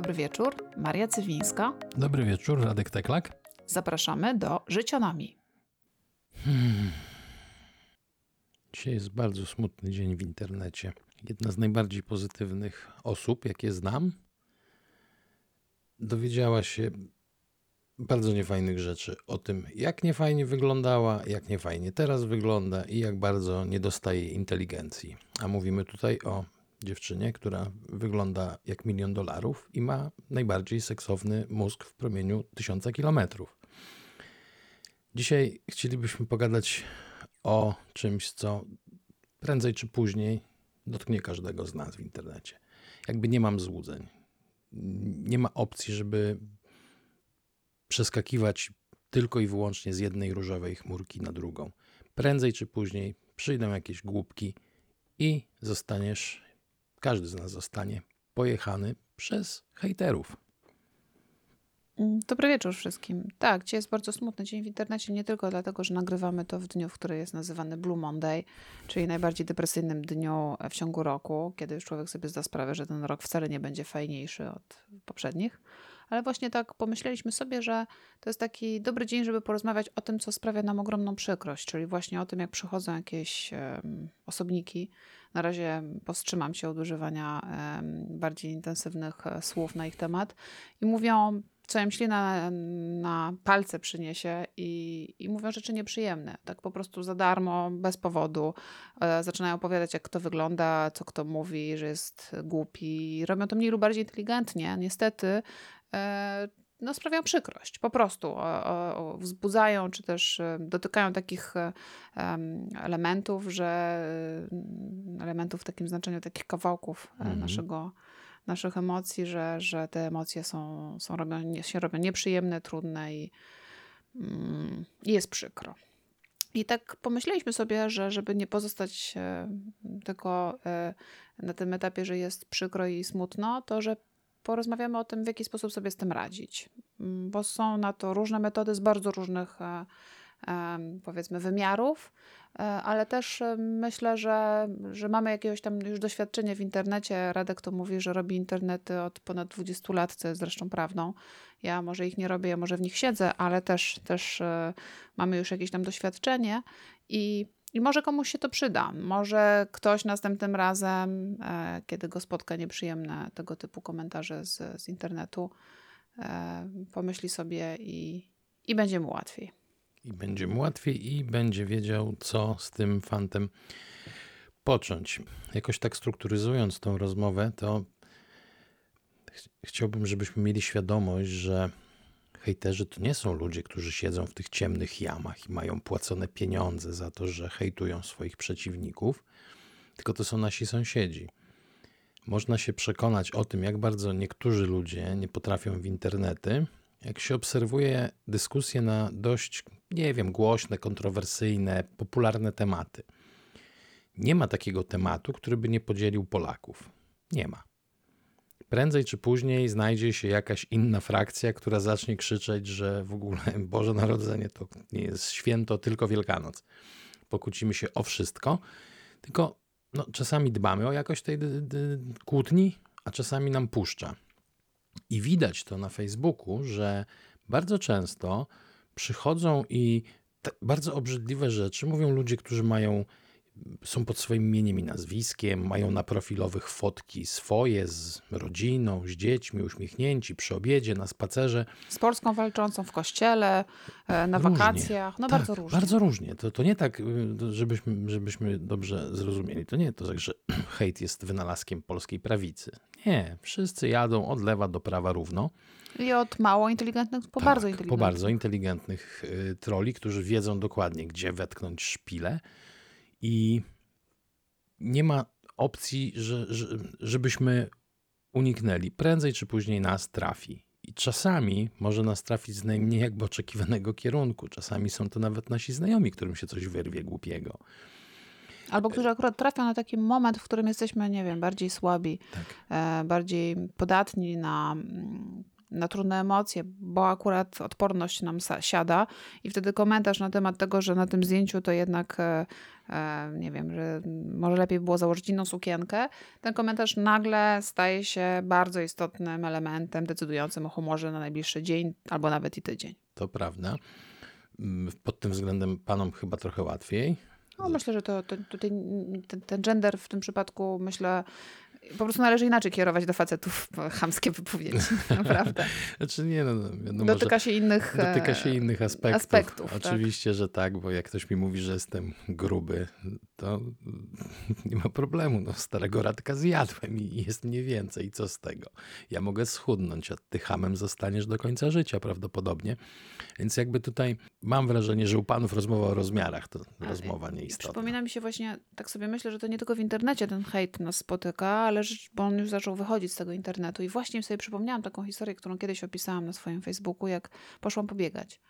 dobry wieczór. Maria Cywińska. Dobry wieczór, Radek Teklak. Zapraszamy do Życionami. Hmm. Dzisiaj jest bardzo smutny dzień w internecie. Jedna z najbardziej pozytywnych osób, jakie znam, dowiedziała się bardzo niefajnych rzeczy o tym, jak niefajnie wyglądała, jak niefajnie teraz wygląda i jak bardzo nie dostaje inteligencji. A mówimy tutaj o dziewczynie, która wygląda jak milion dolarów i ma najbardziej seksowny mózg w promieniu tysiąca kilometrów. Dzisiaj chcielibyśmy pogadać o czymś, co prędzej czy później dotknie każdego z nas w internecie. Jakby nie mam złudzeń. Nie ma opcji, żeby przeskakiwać tylko i wyłącznie z jednej różowej chmurki na drugą. Prędzej czy później przyjdą jakieś głupki i zostaniesz każdy z nas zostanie pojechany przez hejterów. Mm, dobry wieczór wszystkim. Tak, dzisiaj jest bardzo smutny dzień w internecie, nie tylko dlatego, że nagrywamy to w dniu, w który jest nazywany Blue Monday, czyli najbardziej depresyjnym dniu w ciągu roku, kiedy już człowiek sobie zda sprawę, że ten rok wcale nie będzie fajniejszy od poprzednich. Ale właśnie tak pomyśleliśmy sobie, że to jest taki dobry dzień, żeby porozmawiać o tym, co sprawia nam ogromną przykrość, czyli właśnie o tym, jak przychodzą jakieś osobniki. Na razie powstrzymam się od używania bardziej intensywnych e, słów na ich temat i mówią co im ślina na palce przyniesie i, i mówią rzeczy nieprzyjemne. Tak po prostu za darmo, bez powodu. E, zaczynają opowiadać, jak kto wygląda, co kto mówi, że jest głupi. Robią to mniej lub bardziej inteligentnie. Niestety no, sprawiają przykrość. Po prostu o, o, wzbudzają, czy też e, dotykają takich elementów, że elementów w takim znaczeniu takich kawałków mhm. naszego naszych emocji, że, że te emocje są, są robią, się robią nieprzyjemne, trudne i, mm, i jest przykro. I tak pomyśleliśmy sobie, że żeby nie pozostać e, tylko e, na tym etapie, że jest przykro i smutno, to że porozmawiamy o tym, w jaki sposób sobie z tym radzić. Mm, bo są na to różne metody z bardzo różnych e, powiedzmy wymiarów, e, ale też e, myślę, że, że mamy jakiegoś tam już doświadczenie w internecie. Radek to mówi, że robi internety od ponad 20 lat, co jest zresztą prawdą. Ja może ich nie robię, ja może w nich siedzę, ale też, też e, mamy już jakieś tam doświadczenie i i może komuś się to przyda. Może ktoś następnym razem, kiedy go spotka nieprzyjemne tego typu komentarze z, z internetu, pomyśli sobie i, i będzie mu łatwiej i będzie mu łatwiej i będzie wiedział, co z tym fantem począć. Jakoś tak strukturyzując tą rozmowę, to ch chciałbym, żebyśmy mieli świadomość, że hejterzy to nie są ludzie, którzy siedzą w tych ciemnych jamach i mają płacone pieniądze za to, że hejtują swoich przeciwników, tylko to są nasi sąsiedzi. Można się przekonać o tym, jak bardzo niektórzy ludzie nie potrafią w internety, jak się obserwuje dyskusje na dość, nie wiem, głośne, kontrowersyjne, popularne tematy. Nie ma takiego tematu, który by nie podzielił Polaków. Nie ma. Prędzej czy później znajdzie się jakaś inna frakcja, która zacznie krzyczeć, że w ogóle Boże Narodzenie to nie jest święto, tylko Wielkanoc. Pokłócimy się o wszystko, tylko no, czasami dbamy o jakość tej kłótni, a czasami nam puszcza. I widać to na Facebooku, że bardzo często przychodzą i bardzo obrzydliwe rzeczy mówią ludzie, którzy mają są pod swoim imieniem i nazwiskiem, mają na profilowych fotki swoje z rodziną, z dziećmi, uśmiechnięci przy obiedzie, na spacerze. Z Polską walczącą w kościele, e, na różnie. wakacjach. No tak, bardzo różnie. Bardzo różnie. To, to nie tak, y, żebyśmy, żebyśmy dobrze zrozumieli. To nie to tak, że hejt jest wynalazkiem polskiej prawicy. Nie, wszyscy jadą od lewa do prawa równo. I od mało inteligentnych po tak, bardzo inteligentnych. Po bardzo inteligentnych y, troli, którzy wiedzą dokładnie, gdzie wetknąć szpilę i nie ma opcji, że, że, żebyśmy uniknęli. Prędzej czy później nas trafi. I czasami może nas trafić z najmniej jakby oczekiwanego kierunku. Czasami są to nawet nasi znajomi, którym się coś wyrwie głupiego. Albo którzy akurat trafią na taki moment, w którym jesteśmy, nie wiem, bardziej słabi, tak. e, bardziej podatni na, na trudne emocje, bo akurat odporność nam siada i wtedy komentarz na temat tego, że na tym zdjęciu to jednak e, e, nie wiem, że może lepiej było założyć inną sukienkę, ten komentarz nagle staje się bardzo istotnym elementem decydującym o humorze na najbliższy dzień albo nawet i tydzień. To prawda. Mm, pod tym względem panom chyba trochę łatwiej. No, myślę, że to, to tutaj ten, ten gender w tym przypadku, myślę, po prostu należy inaczej kierować do facetów chamskie wypowiedzi, naprawdę. znaczy nie, no, no dotyka się innych Dotyka się innych aspektów. aspektów tak. Oczywiście, tak? że tak, bo jak ktoś mi mówi, że jestem gruby, to nie ma problemu. No, starego radka zjadłem i jest mniej więcej. I co z tego? Ja mogę schudnąć, a ty hamem zostaniesz do końca życia prawdopodobnie. Więc jakby tutaj mam wrażenie, że u panów rozmowa o rozmiarach to rozmowa nieistotna. Przypomina mi się właśnie, tak sobie myślę, że to nie tylko w internecie ten hejt nas spotyka, ale bo on już zaczął wychodzić z tego internetu. I właśnie sobie przypomniałam taką historię, którą kiedyś opisałam na swoim Facebooku, jak poszłam pobiegać.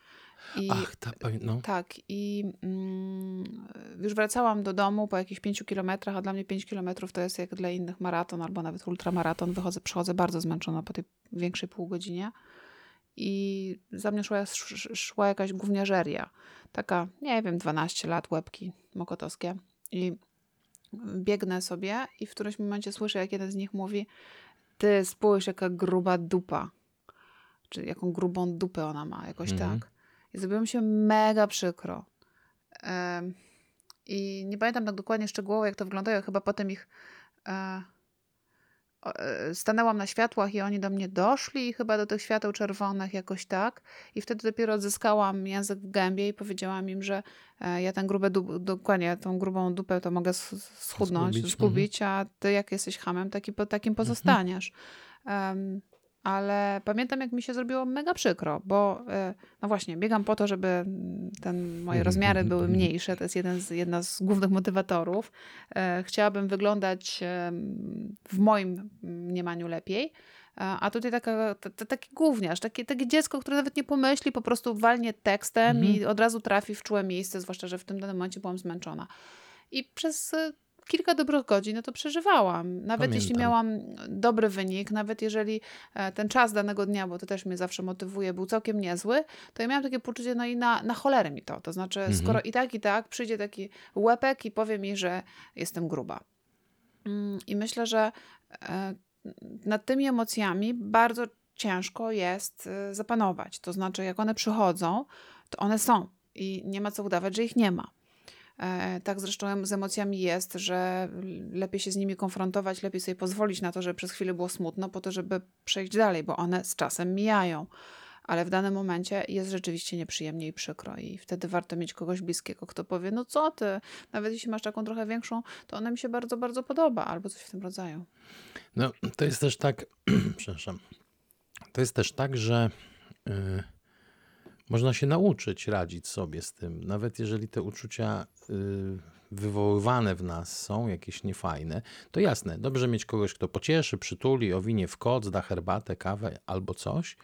I, Ach, ta, no. Tak, i mm, już wracałam do domu po jakichś pięciu kilometrach, a dla mnie pięć kilometrów to jest jak dla innych maraton albo nawet ultramaraton. Wychodzę, przychodzę bardzo zmęczona po tej większej półgodzinie. I za mnie szła, szła jakaś gówniarzeria. Taka, nie wiem, 12 lat, łebki mokotowskie. I biegnę sobie i w którymś momencie słyszę, jak jeden z nich mówi ty spójrz, jaka gruba dupa. Czy jaką grubą dupę ona ma, jakoś mhm. tak. I zrobiło mi się mega przykro. I nie pamiętam tak dokładnie szczegółowo, jak to wyglądało. Chyba potem ich e, E, stanęłam na światłach i oni do mnie doszli, chyba do tych świateł czerwonych, jakoś tak. I wtedy dopiero odzyskałam język w gębie i powiedziałam im, że e, ja ten grube, dokładnie tą grubą dupę to mogę schudnąć, zgubić, zgubić a ty jak jesteś hamem, taki, takim mhm. pozostaniesz. Um, ale pamiętam, jak mi się zrobiło mega przykro, bo e, no właśnie, biegam po to, żeby mm, ten, moje rozmiary były mniejsze. To jest jeden z, jedna z głównych motywatorów. E, chciałabym wyglądać w moim mniemaniu lepiej. E, a tutaj taka, t, taki gówniarz, takie, takie dziecko, które nawet nie pomyśli, po prostu walnie tekstem mhm. i od razu trafi w czułe miejsce, zwłaszcza, że w tym danym momencie byłam zmęczona. I przez kilka dobrych godzin no to przeżywałam. Nawet Pamiętam. jeśli miałam dobry wynik, nawet jeżeli e, ten czas danego dnia, bo to też mnie zawsze motywuje, był całkiem niezły, to ja miałam takie poczucie, no i na, na cholerę mi to. To znaczy, mhm. skoro i tak, i tak przyjdzie taki łepek i powie mi, że jestem gruba. Mm, I myślę, że e, nad tymi emocjami bardzo ciężko jest e, zapanować. To znaczy, jak one przychodzą, to one są i nie ma co udawać, że ich nie ma. E, tak zresztą z emocjami jest, że lepiej się z nimi konfrontować, lepiej sobie pozwolić na to, żeby przez chwilę było smutno, po to, żeby przejść dalej, bo one z czasem mijają. Ale w danym momencie jest rzeczywiście nieprzyjemnie i przykro, i wtedy warto mieć kogoś bliskiego, kto powie: No co ty, nawet jeśli masz taką trochę większą, to ona mi się bardzo, bardzo podoba, albo coś w tym rodzaju. No, to jest też tak, przepraszam, to jest też tak, że. Yy można się nauczyć radzić sobie z tym, nawet jeżeli te uczucia y, wywoływane w nas są jakieś niefajne, to jasne, dobrze mieć kogoś, kto pocieszy, przytuli, owinie w koc, da herbatę, kawę albo coś.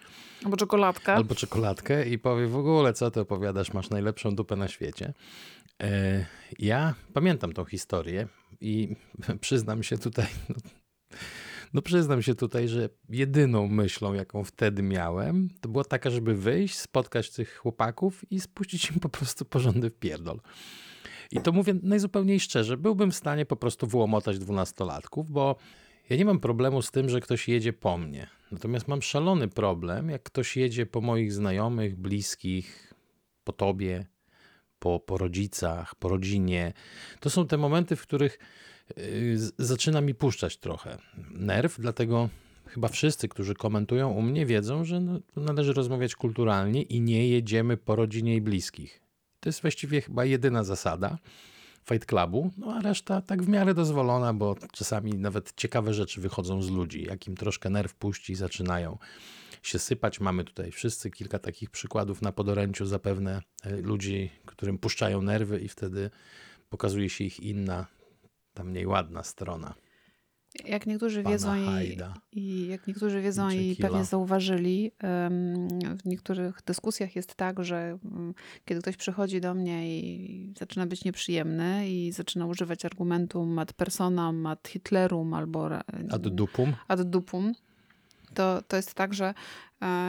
Albo czekoladkę. Albo czekoladkę i powie w ogóle, co ty opowiadasz, masz najlepszą dupę na świecie. E, ja pamiętam tą historię i przyznam się tutaj, no, no przyznam się tutaj, że jedyną myślą, jaką wtedy miałem, to była taka, żeby wyjść, spotkać tych chłopaków i spuścić im po prostu porządny pierdol. I to mówię najzupełniej szczerze, byłbym w stanie po prostu wyłomotać dwunastolatków, bo ja nie mam problemu z tym, że ktoś jedzie po mnie. Natomiast mam szalony problem, jak ktoś jedzie po moich znajomych, bliskich, po tobie, po, po rodzicach, po rodzinie. To są te momenty, w których zaczyna mi puszczać trochę nerw, dlatego chyba wszyscy, którzy komentują u mnie, wiedzą, że no, należy rozmawiać kulturalnie i nie jedziemy po rodzinie i bliskich. To jest właściwie chyba jedyna zasada Fight Clubu, no a reszta tak w miarę dozwolona, bo czasami nawet ciekawe rzeczy wychodzą z ludzi. Jak im troszkę nerw puści, zaczynają się sypać. Mamy tutaj wszyscy kilka takich przykładów na podoręciu zapewne e, ludzi, którym puszczają nerwy i wtedy pokazuje się ich inna, ta mniej ładna strona. Jak niektórzy wiedzą i, i, jak niektórzy wiedzą i pewnie zauważyli, w niektórych dyskusjach jest tak, że mm, kiedy ktoś przychodzi do mnie i zaczyna być nieprzyjemny i zaczyna używać argumentum ad personam, ad Hitlerum albo ad dupum, ad dupum to, to jest tak, że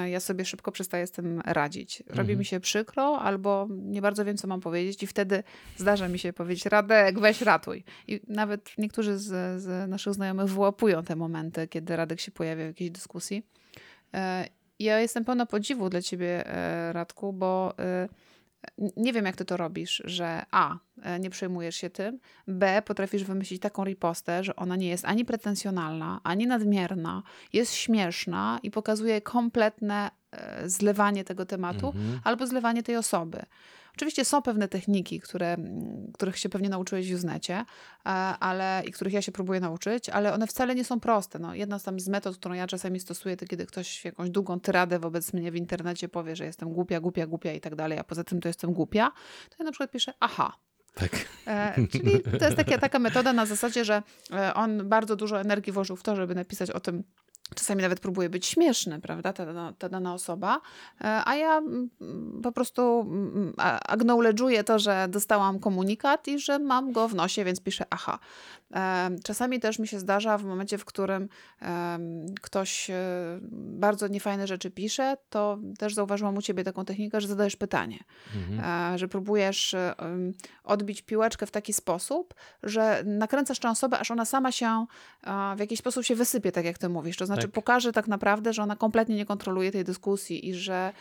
ja sobie szybko przestaję z tym radzić. Robi Mhm. mi się przykro, albo nie bardzo wiem, co mam powiedzieć, i wtedy zdarza mi się powiedzieć: Radek, weź ratuj. I nawet niektórzy z, z naszych znajomych wyłapują te momenty, kiedy Radek się pojawia w jakiejś dyskusji. E, Ja jestem pełna podziwu dla ciebie, e, Radku, bo e, nie wiem, jak ty to robisz, że A, e, nie przejmujesz się tym, B, potrafisz wymyślić taką ripostę, że ona nie jest ani pretensjonalna, ani nadmierna, jest śmieszna i pokazuje kompletne e, zlewanie tego tematu Mhm. albo zlewanie tej osoby. Oczywiście są pewne techniki, które, mm, których się pewnie nauczyłeś w Usenetie, e, ale, i których ja się próbuję nauczyć, ale one wcale nie są proste. No, jedna z, tam z metod, którą ja czasami stosuję, to kiedy ktoś jakąś długą tyradę wobec mnie w internecie powie, że jestem głupia, głupia, głupia i tak dalej, a poza tym to jestem głupia, to ja na przykład piszę aha. Tak. E, czyli to jest taka, taka metoda na zasadzie, że e, on bardzo dużo energii włożył w to, żeby napisać o tym, czasami nawet próbuje być śmieszny, prawda, ta, ta dana osoba, e, a ja mm, po prostu mm, acknowledge'uję to, że dostałam komunikat i że mam go w nosie, więc piszę aha. Czasami też mi się zdarza w momencie, w którym ktoś e, bardzo niefajne rzeczy pisze, to też zauważyłam u ciebie taką technikę, że zadajesz pytanie Mhm. e, że próbujesz e, odbić piłeczkę w taki sposób, że nakręcasz tę osobę, aż ona sama się w jakiś sposób się wysypie, tak jak ty mówisz. To znaczy Tak. pokaże tak naprawdę, że ona kompletnie nie kontroluje tej dyskusji i że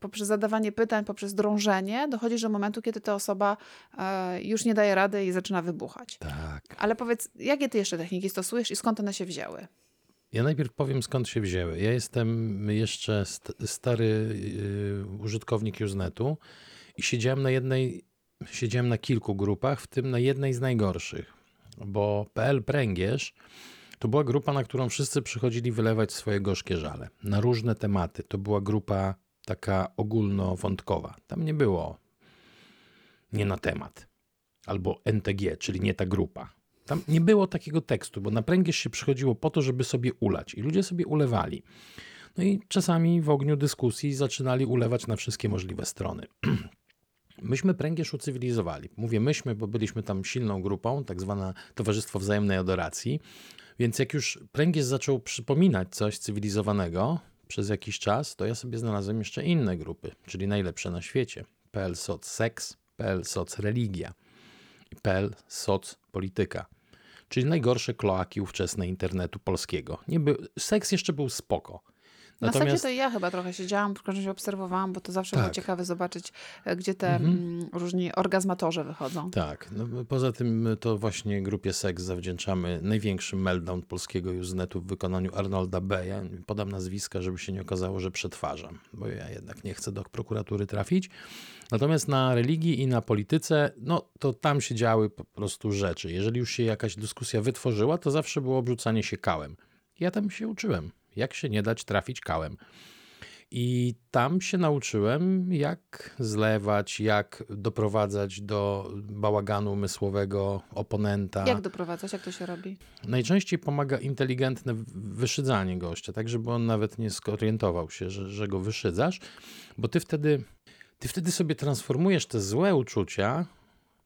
poprzez zadawanie pytań, poprzez drążenie dochodzi do momentu, kiedy ta osoba już nie daje rady i zaczyna wybuchać. Tak. Ale powiedz, jakie ty jeszcze techniki stosujesz i skąd one się wzięły? Ja najpierw powiem skąd się wzięły. Ja jestem jeszcze st- stary yy, użytkownik Usenetu i siedziałem na jednej, siedziałem na kilku grupach, w tym na jednej z najgorszych, bo PL Pręgierz to była grupa, na którą wszyscy przychodzili wylewać swoje gorzkie żale na różne tematy. To była grupa taka ogólnowątkowa. Tam nie było nie na temat albo NTG, czyli nie ta grupa. Tam nie było takiego tekstu, bo na pręgierz się przychodziło po to, żeby sobie ulać i ludzie sobie ulewali. No i czasami w ogniu dyskusji zaczynali ulewać na wszystkie możliwe strony. Myśmy pręgierz ucywilizowali. Mówię myśmy, bo byliśmy tam silną grupą, tak zwane Towarzystwo Wzajemnej Adoracji. Więc jak już pręgierz zaczął przypominać coś cywilizowanego przez jakiś czas, to ja sobie znalazłem jeszcze inne grupy, czyli najlepsze na świecie. PL Soc Seks, PL Soc Religia PL Soc Polityka. Czyli najgorsze kloaki ówczesne internetu polskiego. Nie był, seks jeszcze był spoko. Na zasadzie to ja chyba trochę siedziałam, w każdym razie obserwowałam, bo to zawsze było Tak. ciekawe zobaczyć, e, gdzie te Mhm. mm, różni orgazmatorzy wychodzą. Tak, no, poza tym to właśnie grupie Seks zawdzięczamy największy meltdown polskiego Usenetu w wykonaniu Arnolda B. Ja podam nazwiska, żeby się nie okazało, że przetwarzam, bo ja jednak nie chcę do prokuratury trafić. Natomiast na religii i na polityce, no to tam się działy po prostu rzeczy. Jeżeli już się jakaś dyskusja wytworzyła, to zawsze było obrzucanie się kałem. Ja tam się uczyłem, jak się nie dać trafić kałem. I tam się nauczyłem, jak zlewać, jak doprowadzać do bałaganu umysłowego oponenta. Jak doprowadzać? Jak to się robi? Najczęściej pomaga inteligentne wyszydzanie gościa, tak żeby on nawet nie zorientował się, że, że go wyszydzasz, bo ty wtedy, ty wtedy sobie transformujesz te złe uczucia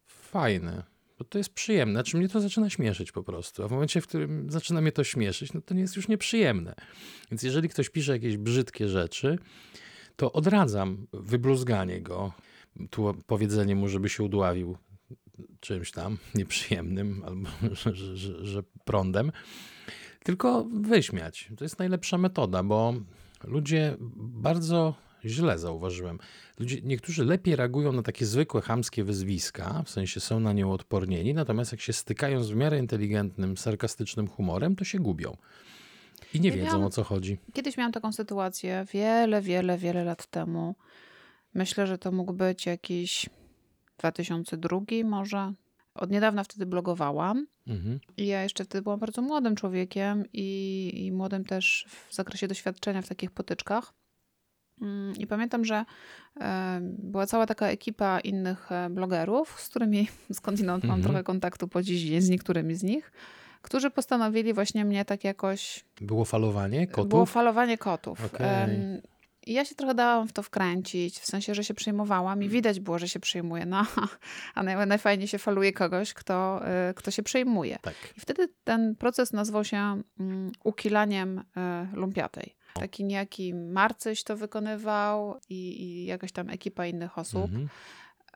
w fajne. Bo to jest przyjemne. Znaczy mnie to zaczyna śmieszyć po prostu. A w momencie, w którym zaczyna mnie to śmieszyć, no to nie jest już nieprzyjemne. Więc jeżeli ktoś pisze jakieś brzydkie rzeczy, to odradzam wybluzganie go, tu powiedzenie mu, żeby się udławił czymś tam nieprzyjemnym albo że, że, że, prądem, tylko wyśmiać. To jest najlepsza metoda, bo ludzie bardzo źle zauważyłem. Ludzie, niektórzy lepiej reagują na takie zwykłe chamskie wyzwiska, w sensie są na nie odpornieni, natomiast jak się stykają z w miarę inteligentnym, sarkastycznym humorem, to się gubią. I nie Ja wiedzą miałam- o co chodzi. Kiedyś miałam taką sytuację wiele, wiele, wiele lat temu. Myślę, że to mógł być jakiś 2002 może. Od niedawna wtedy blogowałam. Mhm. I ja jeszcze wtedy byłam bardzo młodym człowiekiem i, i młodym też w zakresie doświadczenia w takich potyczkach. Mm, I pamiętam, że e, była cała taka ekipa innych e, blogerów, z którymi skądinąd mam Mhm. trochę kontaktu po dziś dzień, z niektórymi z nich, którzy postanowili właśnie mnie tak jakoś Było falowanie kotów? było falowanie kotów. Em, I ja się trochę dałam w to wkręcić, w sensie, że się przejmowałam i widać było, że się przejmuje. No, a naj, najfajniej się faluje kogoś, kto, y, kto się przejmuje. Tak. I wtedy ten proces nazwał się mm, ukilaniem lumpiatej. Taki niejaki Marcyś to wykonywał i, i jakaś tam ekipa innych osób. Mhm.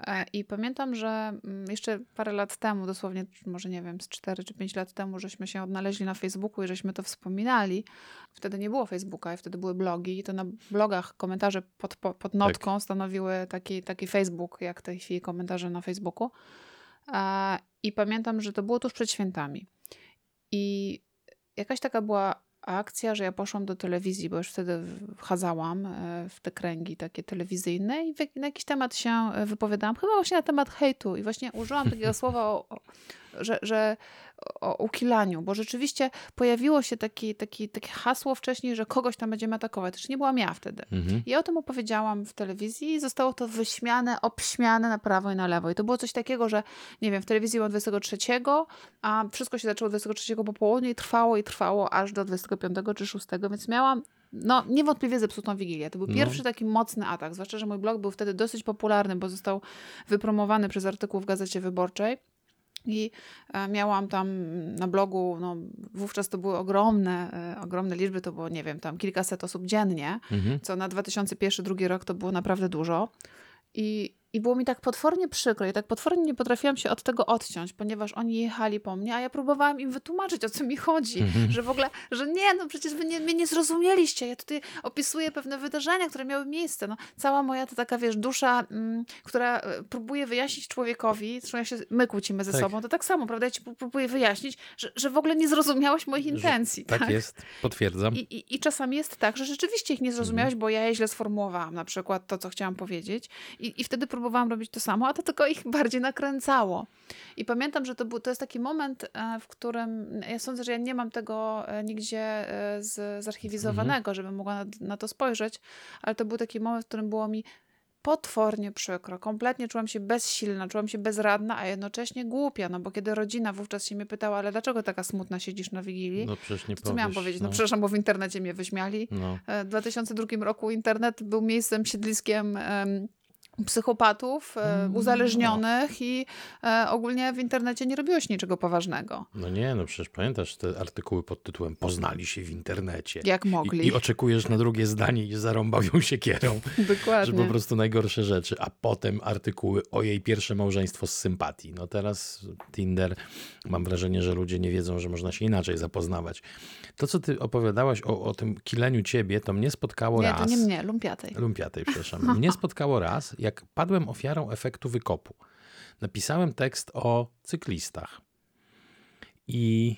E, I pamiętam, że mm, jeszcze parę lat temu, dosłownie może nie wiem, z 4 czy 5 lat temu, żeśmy się odnaleźli na Facebooku i żeśmy to wspominali. Wtedy nie było Facebooka i wtedy były blogi i to na blogach komentarze pod, po- pod notką stanowiły taki, taki Facebook, jak w tej chwili komentarze na Facebooku. E, I pamiętam, że to było tuż przed świętami. I jakaś taka była akcja, że ja poszłam do telewizji, bo już wtedy wchadzałam e, w te kręgi takie telewizyjne i na jakiś temat się e, wypowiadałam, chyba właśnie na temat hejtu. I właśnie użyłam takiego słowa, że, że o ukilaniu, bo rzeczywiście pojawiło się taki, taki, takie hasło wcześniej, że kogoś tam będziemy atakować. Też nie byłam ja wtedy. Mhm. Ja o tym opowiedziałam w telewizji i zostało to wyśmiane, obśmiane na prawo i na lewo. I to było coś takiego, że nie wiem, w telewizji było 23, a wszystko się zaczęło 23 po południu i trwało i trwało aż do 25 czy 6, więc miałam no niewątpliwie zepsutą Wigilię. To był No. pierwszy taki mocny atak, zwłaszcza, że mój blog był wtedy dosyć popularny, bo został wypromowany przez artykuł w Gazecie Wyborczej. I e, miałam tam na blogu, no, wówczas to były ogromne, e, ogromne liczby, to było, nie wiem, tam kilkaset osób dziennie, Mhm. co na 2001-2002 rok to było naprawdę dużo. I, I było mi tak potwornie przykro i tak potwornie nie potrafiłam się od tego odciąć, ponieważ oni jechali po mnie, a ja próbowałam im wytłumaczyć, o co mi chodzi. Mhm. Że w ogóle, że nie, no przecież wy nie, mnie nie zrozumieliście. Ja tutaj opisuję pewne wydarzenia, które miały miejsce. No, cała moja to taka, wiesz, dusza, mm, która e, próbuje wyjaśnić człowiekowi, zresztą jak się my kłócimy ze Tak. sobą, to tak samo, prawda? Ja ci pró- próbuję wyjaśnić, że, że w ogóle nie zrozumiałeś moich intencji. Tak jest, potwierdzam. I, i, I czasami jest tak, że rzeczywiście ich nie zrozumiałeś, bo ja je źle sformułowałam, na przykład to, co chciałam powiedzieć. I, I wtedy próbowałam robić to samo, a to tylko ich bardziej nakręcało. I pamiętam, że to, był, to jest taki moment, e, w którym ja sądzę, że ja nie mam tego e, nigdzie e, z, zarchiwizowanego, żebym mogła na, na to spojrzeć, ale to był taki moment, w którym było mi potwornie przykro. Kompletnie czułam się bezsilna, czułam się bezradna, a jednocześnie głupia, no bo kiedy rodzina wówczas się mnie pytała, ale dlaczego taka smutna siedzisz na Wigilii? No przecież nie To co miałam powiesz, powiedzieć? No, no. przepraszam, bo w internecie mnie wyśmiali. No. W 2002 roku internet był miejscem, siedliskiem em, psychopatów, e, Mm, uzależnionych i e, ogólnie w internecie nie robiło się niczego poważnego. no nie, no przecież pamiętasz te artykuły pod tytułem Poznali się w internecie. Jak mogli. I, I oczekujesz na drugie zdanie i zarąbał ją siekierą. Że Dokładnie. po prostu najgorsze rzeczy, a potem artykuły o jej pierwsze małżeństwo z sympatii. No teraz Tinder, mam wrażenie, że ludzie nie wiedzą, że można się inaczej zapoznawać. To, co ty opowiadałaś o, o tym kileniu ciebie, to mnie spotkało Nie, raz. to nie mnie, lumpiatej. Lumpiatej, przepraszam. Mnie spotkało raz, jak padłem ofiarą efektu wykopu. Napisałem tekst o cyklistach i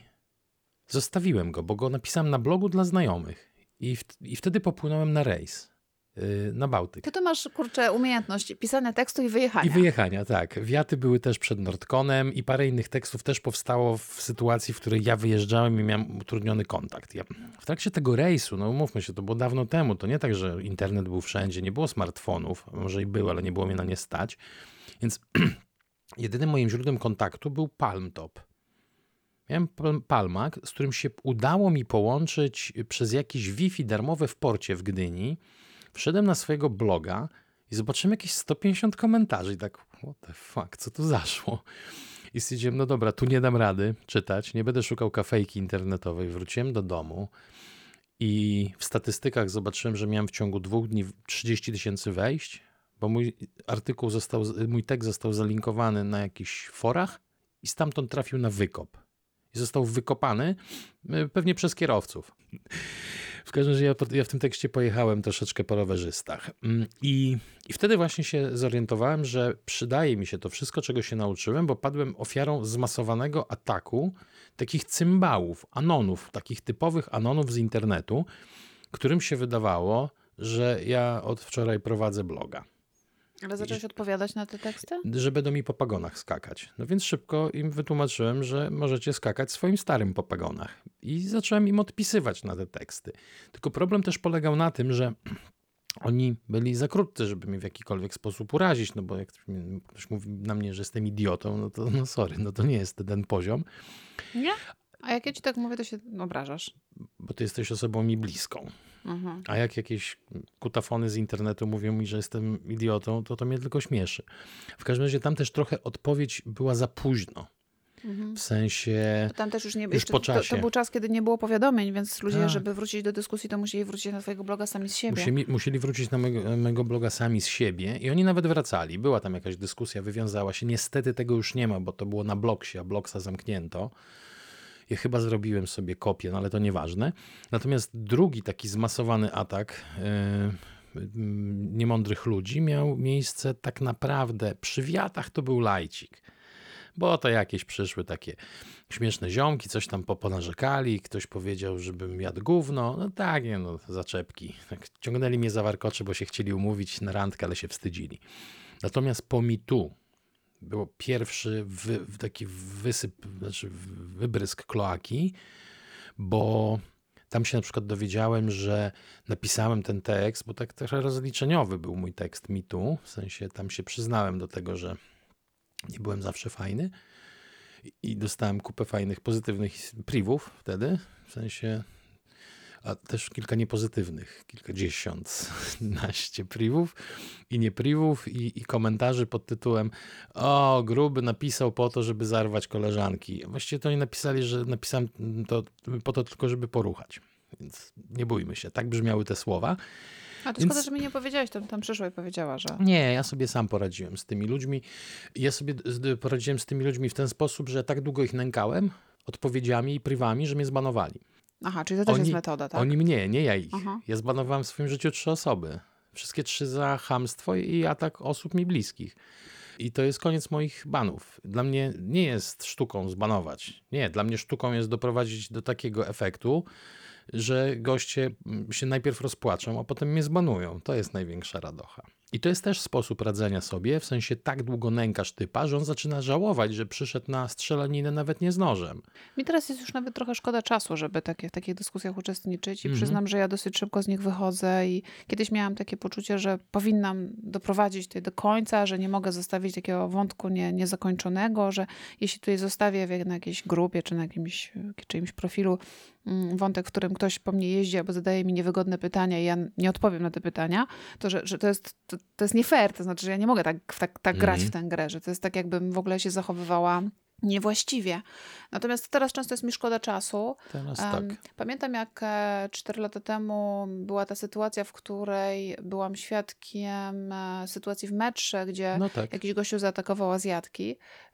zostawiłem go, bo go napisałem na blogu dla znajomych. I, w, i wtedy popłynąłem na rejs na Bałtyk. Ty to masz, kurczę, umiejętność pisania tekstu i wyjechania. I wyjechania, tak. Wiaty były też przed Nordconem i parę innych tekstów też powstało w sytuacji, w której ja wyjeżdżałem i miałem utrudniony kontakt. Ja, w trakcie tego rejsu, no umówmy się, to było dawno temu, to nie tak, że internet był wszędzie, nie było smartfonów, może i był, ale nie było mnie na nie stać, więc jedynym moim źródłem kontaktu był Palmtop. Miałem Pal- Palmak, z którym się udało mi połączyć przez jakieś Wi-Fi darmowe w porcie w Gdyni. Wszedłem na swojego bloga i zobaczyłem jakieś 150 komentarzy i tak, what the fuck, co tu zaszło? I stwierdziłem, no dobra, tu nie dam rady czytać, nie będę szukał kafejki internetowej. Wróciłem do domu i w statystykach zobaczyłem, że miałem w ciągu dwóch dni 30 tysięcy wejść, bo mój artykuł został, mój tekst został zalinkowany na jakichś forach i stamtąd trafił na wykop. I został wykopany y, pewnie przez kierowców. W każdym razie ja, ja w tym tekście pojechałem troszeczkę po rowerzystach. Mm, I, I wtedy właśnie się zorientowałem, że przydaje mi się to wszystko, czego się nauczyłem, bo padłem ofiarą zmasowanego ataku takich cymbałów, anonów, takich typowych anonów z internetu, którym się wydawało, że ja od wczoraj prowadzę bloga Ale zacząłeś odpowiadać na te teksty? że będą mi po pagonach skakać. No więc szybko im wytłumaczyłem, że możecie skakać swoim starym po pagonach. I zacząłem im odpisywać na te teksty. Tylko problem też polegał na tym, że oni byli za krótcy, żeby mnie w jakikolwiek sposób urazić, no bo jak ktoś mówi na mnie, że jestem idiotą, no to no sorry, no to nie jest ten poziom, Nie. A jak ja ci tak mówię, to się obrażasz. bo ty jesteś osobą mi bliską. Mhm. A jak jakieś kutafony z internetu mówią mi, że jestem idiotą, to to mnie tylko śmieszy. W każdym razie tam też trochę odpowiedź była za późno. Mhm. W sensie... Tam też już nie Już po to, czasie. to był czas, kiedy nie było powiadomień, więc ludzie, Tak. żeby wrócić do dyskusji, to musieli wrócić na twojego bloga sami z siebie. Musieli, musieli wrócić na mego, mego bloga sami z siebie i oni nawet wracali. Była tam jakaś dyskusja, wywiązała się. Niestety tego już nie ma, bo to było na blogsie, a blogsa zamknięto. Ja chyba zrobiłem sobie kopię, no ale to nieważne. Natomiast drugi taki zmasowany atak yy, niemądrych ludzi miał miejsce tak naprawdę przy wiatach to był lajcik. Bo to jakieś przyszły takie śmieszne ziomki, coś tam po- ponarzekali, ktoś powiedział, żebym jadł gówno. No tak, nie no, zaczepki. Tak, ciągnęli mnie za warkocze, bo się chcieli umówić na randkę, ale się wstydzili. Natomiast po mitu był pierwszy wy, taki wysyp, znaczy wybrysk kloaki, bo tam się na przykład dowiedziałem, że napisałem ten tekst, bo tak trochę rozliczeniowy był mój tekst mitu, w sensie tam się przyznałem do tego, że nie byłem zawsze fajny i dostałem kupę fajnych, pozytywnych privów wtedy, w sensie, a też kilka niepozytywnych, kilkadziesiąt, naście privów i nie privów i, i komentarzy pod tytułem o, gruby napisał po to, żeby zarwać koleżanki. Właściwie to oni napisali, że napisałem to po to tylko, żeby poruchać. Więc nie bójmy się. Tak brzmiały te słowa. A to Więc- szkoda, że mi nie powiedziałeś, tam, tam przyszła i powiedziała, że... Nie, ja sobie sam poradziłem z tymi ludźmi. Ja sobie poradziłem z tymi ludźmi w ten sposób, że tak długo ich nękałem odpowiedziami i prywami, że mnie zbanowali. Aha, czyli to też Oni- jest metoda, tak? Oni mnie, nie ja ich. Aha. Ja zbanowałem w swoim życiu trzy osoby. Wszystkie trzy za chamstwo i atak osób mi bliskich. I to jest koniec moich banów. Dla mnie nie jest sztuką zbanować. Nie, dla mnie sztuką jest doprowadzić do takiego efektu, że goście mm, się najpierw rozpłaczą, a potem mnie zbanują. To jest największa radocha. I to jest też sposób radzenia sobie, w sensie tak długo nękasz typa, że on zaczyna żałować, że przyszedł na strzelaninę nawet nie z nożem. Mi teraz jest już nawet trochę szkoda czasu, żeby takie, w takich dyskusjach uczestniczyć i Mhm. przyznam, że ja dosyć szybko z nich wychodzę i kiedyś miałam takie poczucie, że powinnam doprowadzić tutaj do końca, że nie mogę zostawić takiego wątku nie, niezakończonego, że jeśli tutaj zostawię na jakiejś grupie czy na jakimś czyimś profilu mm, wątek, w którym ktoś po mnie jeździ albo zadaje mi niewygodne pytania i ja nie odpowiem na te pytania, to że, że to, jest, to, to jest nie fair, to znaczy, że ja nie mogę tak, tak, tak grać Mhm. w tę grę, że to jest tak jakbym w ogóle się zachowywała niewłaściwie. Natomiast teraz często jest mi szkoda czasu. Teraz tak. Pamiętam, jak e, 4 lata temu była ta sytuacja, w której byłam świadkiem e, sytuacji w metrze, gdzie No tak. jakiś gościu zaatakował Azjatki e,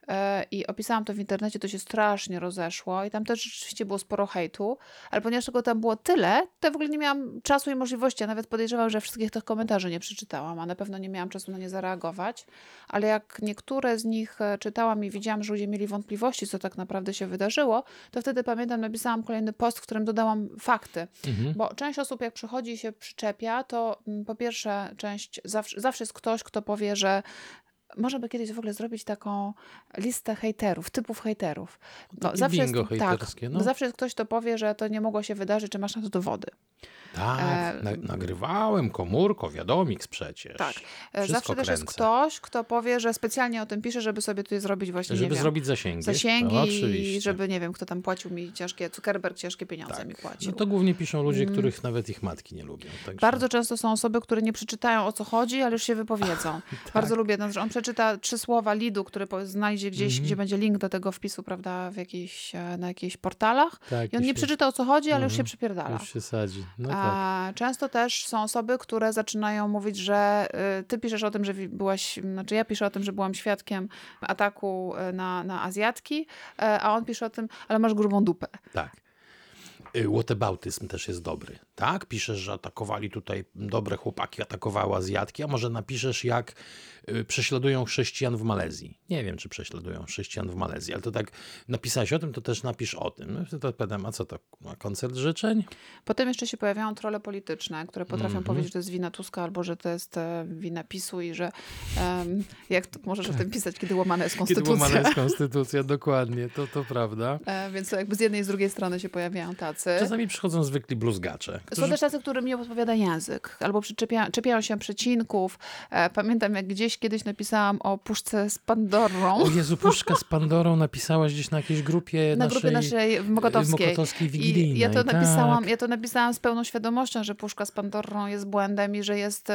i opisałam to w internecie, to się strasznie rozeszło i tam też rzeczywiście było sporo hejtu, ale ponieważ tego tam było tyle, to ja w ogóle nie miałam czasu i możliwości, a nawet podejrzewam, że wszystkich tych komentarzy nie przeczytałam, a na pewno nie miałam czasu na nie zareagować, ale jak niektóre z nich e, czytałam i widziałam, że ludzie mieli wątpliwości, co tak naprawdę się wydarzyło, to wtedy pamiętam, napisałam kolejny post, w którym dodałam fakty. Mhm. Bo część osób, jak przychodzi i się przyczepia, to mm, po pierwsze, część zawsze, zawsze jest ktoś, kto powie, że może by kiedyś w ogóle zrobić taką listę hejterów, typów hejterów. No, zawsze bingo jest, hejterskie, tak, no. zawsze jest ktoś, kto powie, że to nie mogło się wydarzyć, czy masz na to dowody. Tak, E, na, nagrywałem komórko, wiadomix przecież. Tak. E, Wszystko Zawsze też jest kręcę. ktoś, kto powie, że specjalnie o tym pisze, żeby sobie tutaj zrobić właśnie, Żeby wiem, zrobić zasięgi. zasięgi No, i żeby, nie wiem, kto tam płacił mi ciężkie, Zuckerberg ciężkie pieniądze tak. mi płacił. No to głównie piszą ludzie, Mm. których nawet ich matki nie lubią. Także... Bardzo często są osoby, które nie przeczytają o co chodzi, ale już się wypowiedzą. Tak. Bardzo lubię, no, że on przeczyta trzy słowa lidu, który znajdzie gdzieś, Mhm. gdzie będzie link do tego wpisu, prawda, w jakiejś, e, na jakichś portalach. tak, I on nie przeczyta o co chodzi, ale już się Mhm. przypierdala. Już się sadzi. No tak. A często też są osoby, które zaczynają mówić, że y, ty piszesz o tym, że byłaś, znaczy ja piszę o tym, że byłam świadkiem ataku y, na, na Azjatki, y, a on pisze o tym, ale masz grubą dupę. Tak. Y, Whataboutyzm też jest dobry. Tak? Piszesz, że atakowali tutaj dobre chłopaki, atakowały Azjatki, a może napiszesz, jak y, prześladują chrześcijan w Malezji. Nie wiem, czy prześladują chrześcijan w Malezji, ale to tak napisałeś o tym, to też napisz o tym. No, wtedy odpowiadam, a co to, koncert życzeń? Potem jeszcze się pojawiają trole polityczne, które potrafią Mhm. powiedzieć, że to jest wina Tuska albo że to jest e, wina PiSu i że em, jak to, możesz o tym pisać, kiedy łamana jest Tak. Kiedy konstytucja. łamana jest konstytucja, dokładnie, to, to prawda. E, Więc to jakby z jednej i z drugiej strony się pojawiają tacy. Czasami przychodzą zwykli bluzgacze, Są też tacy, którym nie odpowiada język, albo przyczepia, czepiają się przecinków. E, pamiętam, jak gdzieś kiedyś napisałam o puszce z Pandorą. O Jezu, puszka z Pandorą napisałaś gdzieś na jakiejś grupie na naszej, grupie naszej w Mokotowskiej. Mokotowskiej I wigilijnej. ja to, tak. napisałam, ja to napisałam z pełną świadomością, że puszka z Pandorą jest błędem i że jest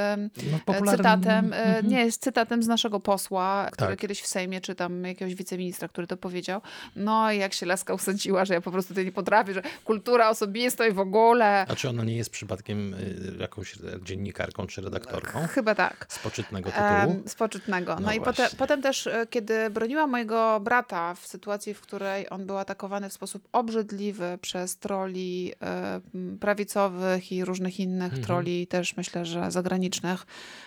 No, popularny- cytatem, e, Mhm. nie, jest cytatem z naszego posła, który Tak. kiedyś w Sejmie, czy tam jakiegoś wiceministra, który to powiedział. No i jak się laska usadziła, że ja po prostu tej nie potrafię, że kultura osobista i w ogóle. A czy ona nie jest przypadkiem y, jakąś dziennikarką czy redaktorką Chyba tak. z poczytnego tytułu? Em, z poczytnego. No, No i potem, potem też, e, kiedy broniła mojego brata w sytuacji, w której on był atakowany w sposób obrzydliwy przez troli e, prawicowych i różnych innych Mhm. troli, też myślę, że zagranicznych,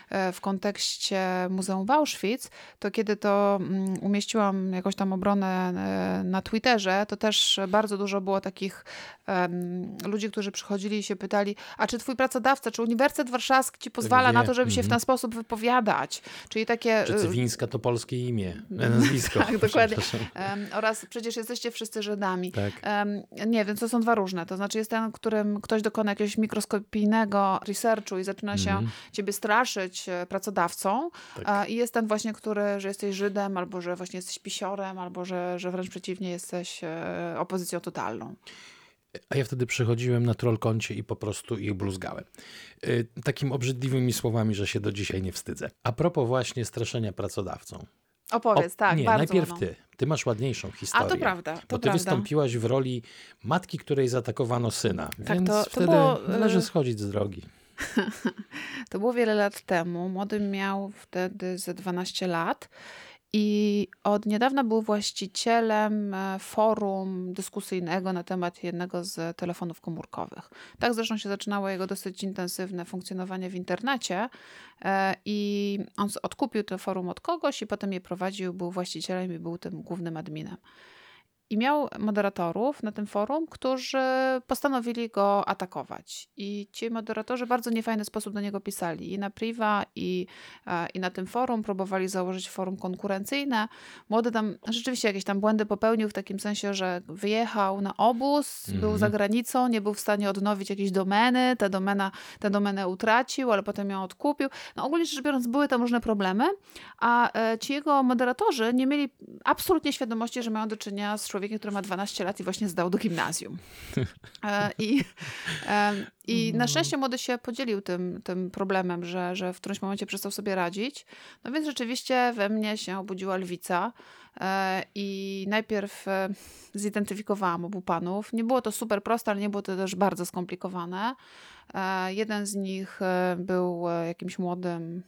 e, w kontekście Muzeum w Auschwitz, to kiedy to mm, umieściłam jakąś tam obronę e, na Twitterze, to też bardzo dużo było takich ludzi, którzy przychodzili i się pytali, a czy twój pracodawca, czy Uniwersytet Warszawski ci pozwala na wie. to, żeby się w Mhm. ten sposób wypowiadać? Czyli takie... Czy y, Cywińska to polskie imię, e, nazwisko. Tak, dokładnie. em, oraz przecież jesteście wszyscy Żydami. Tak. Em, nie, więc to są dwa różne. To znaczy jest ten, którym ktoś dokona jakiegoś mikroskopijnego researchu i zaczyna się Mhm. ciebie straszyć e, pracodawcą. Tak. I jest ten właśnie, który, że jesteś Żydem, albo że właśnie jesteś pisiorem, albo że, że wręcz przeciwnie jesteś e, opozycją totalną. A ja wtedy przychodziłem na trollkoncie i po prostu ich bluzgałem. Y, Takimi obrzydliwymi słowami, że się do dzisiaj nie wstydzę. A propos właśnie straszenia pracodawcą. Opowiedz, O, tak, nie, bardzo. najpierw no. ty. Ty masz ładniejszą historię. A to prawda, to Bo ty prawda. wystąpiłaś w roli matki, której zaatakowano syna. Tak, więc to- to wtedy było, y- należy schodzić z drogi. To było wiele lat temu. Młody miał wtedy ze 12 lat i od niedawna był właścicielem e, forum dyskusyjnego na temat jednego z telefonów komórkowych. Tak zresztą się zaczynało jego dosyć intensywne funkcjonowanie w internecie e, i on odkupił to forum od kogoś i potem je prowadził, był właścicielem i był tym głównym adminem. I miał moderatorów na tym forum, którzy postanowili go atakować. I ci moderatorzy w bardzo niefajny sposób do niego pisali. I na priva, i, e, i na tym forum próbowali założyć forum konkurencyjne. Młody tam rzeczywiście jakieś tam błędy popełnił w takim sensie, że wyjechał na obóz, był Mhm. za granicą, nie był w stanie odnowić jakiejś domeny, tę domena, tę domenę utracił, ale potem ją odkupił. No ogólnie rzecz biorąc były tam różne problemy, a e, ci jego moderatorzy nie mieli absolutnie świadomości, że mają do czynienia z człowiekiem, który ma 12 lat i właśnie zdał do gimnazjum. E, I, i na szczęście młody się podzielił tym, tym problemem, że, że w którymś momencie przestał sobie radzić. No więc rzeczywiście we mnie się obudziła lwica. E, I najpierw e, zidentyfikowałam obu panów. Nie było to super proste, ale nie było to też bardzo skomplikowane. Jeden z nich był jakimś młodym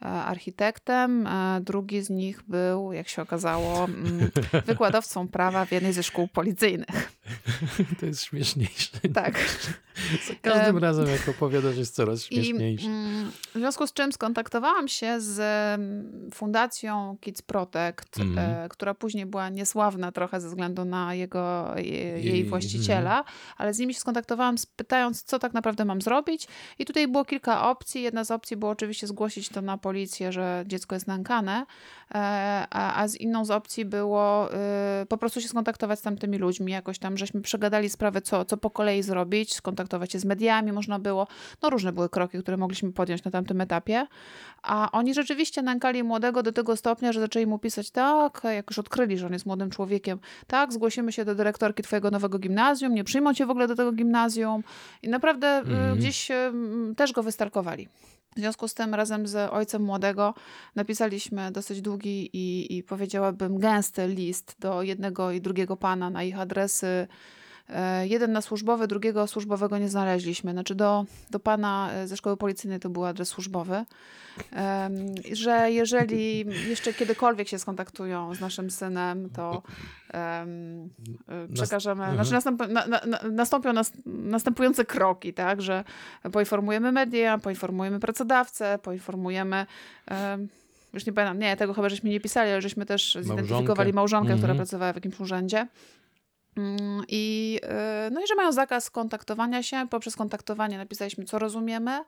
architektem, e, drugi z nich był, jak się okazało, mm, wykładowcą prawa w jednej ze szkół policyjnych. To jest śmieszniejsze. Tak. Za każdym Em, razem, jak opowiadasz, jest coraz I śmieszniejsze. mm, w związku z czym skontaktowałam się z mm, fundacją Kids Protect, Mhm. e, która później była niesławna trochę ze względu na jego, je, jej Jej- właściciela, ale z nimi się skontaktowałam pytając, co tak naprawdę mam zrobić. I tutaj było kilka opcji. Jedna z opcji było oczywiście zgłosić to na policję, że dziecko jest nękane, e, a, a z inną z opcji było y, po prostu się skontaktować z tamtymi ludźmi, jakoś tam, żeśmy przegadali sprawę, co, co po kolei zrobić, skontaktować się z mediami można było. No różne były kroki, które mogliśmy podjąć na tamtym etapie. A oni rzeczywiście nękali młodego do tego stopnia, że zaczęli mu pisać, tak, jak już odkryli, że on jest młodym człowiekiem, tak, zgłosimy się do dyrektorki twojego nowego gimnazjum, nie przyjmą cię w ogóle do tego gimnazjum. I naprawdę y, Mhm. gdzieś y, też go wystarkowali. W związku z tym razem z ojcem młodego napisaliśmy dosyć długi i, i powiedziałabym gęsty list do jednego i drugiego pana na ich adresy. E, Jeden na służbowy, drugiego służbowego nie znaleźliśmy. Znaczy do, do pana e, ze szkoły policyjnej to był adres służbowy. Że jeżeli jeszcze kiedykolwiek się skontaktują z naszym synem, to e, przekażemy, mhm. znaczy następ, na, na, na- nastąpią nas, następujące kroki, tak, że poinformujemy media, poinformujemy pracodawcę, poinformujemy em, już nie pamiętam, nie, tego chyba żeśmy nie pisali, ale żeśmy też zidentyfikowali małżonkę, która Mhm. pracowała w jakimś urzędzie. Mm, I, y, no i że mają zakaz kontaktowania się. Poprzez kontaktowanie napisaliśmy, co rozumiemy.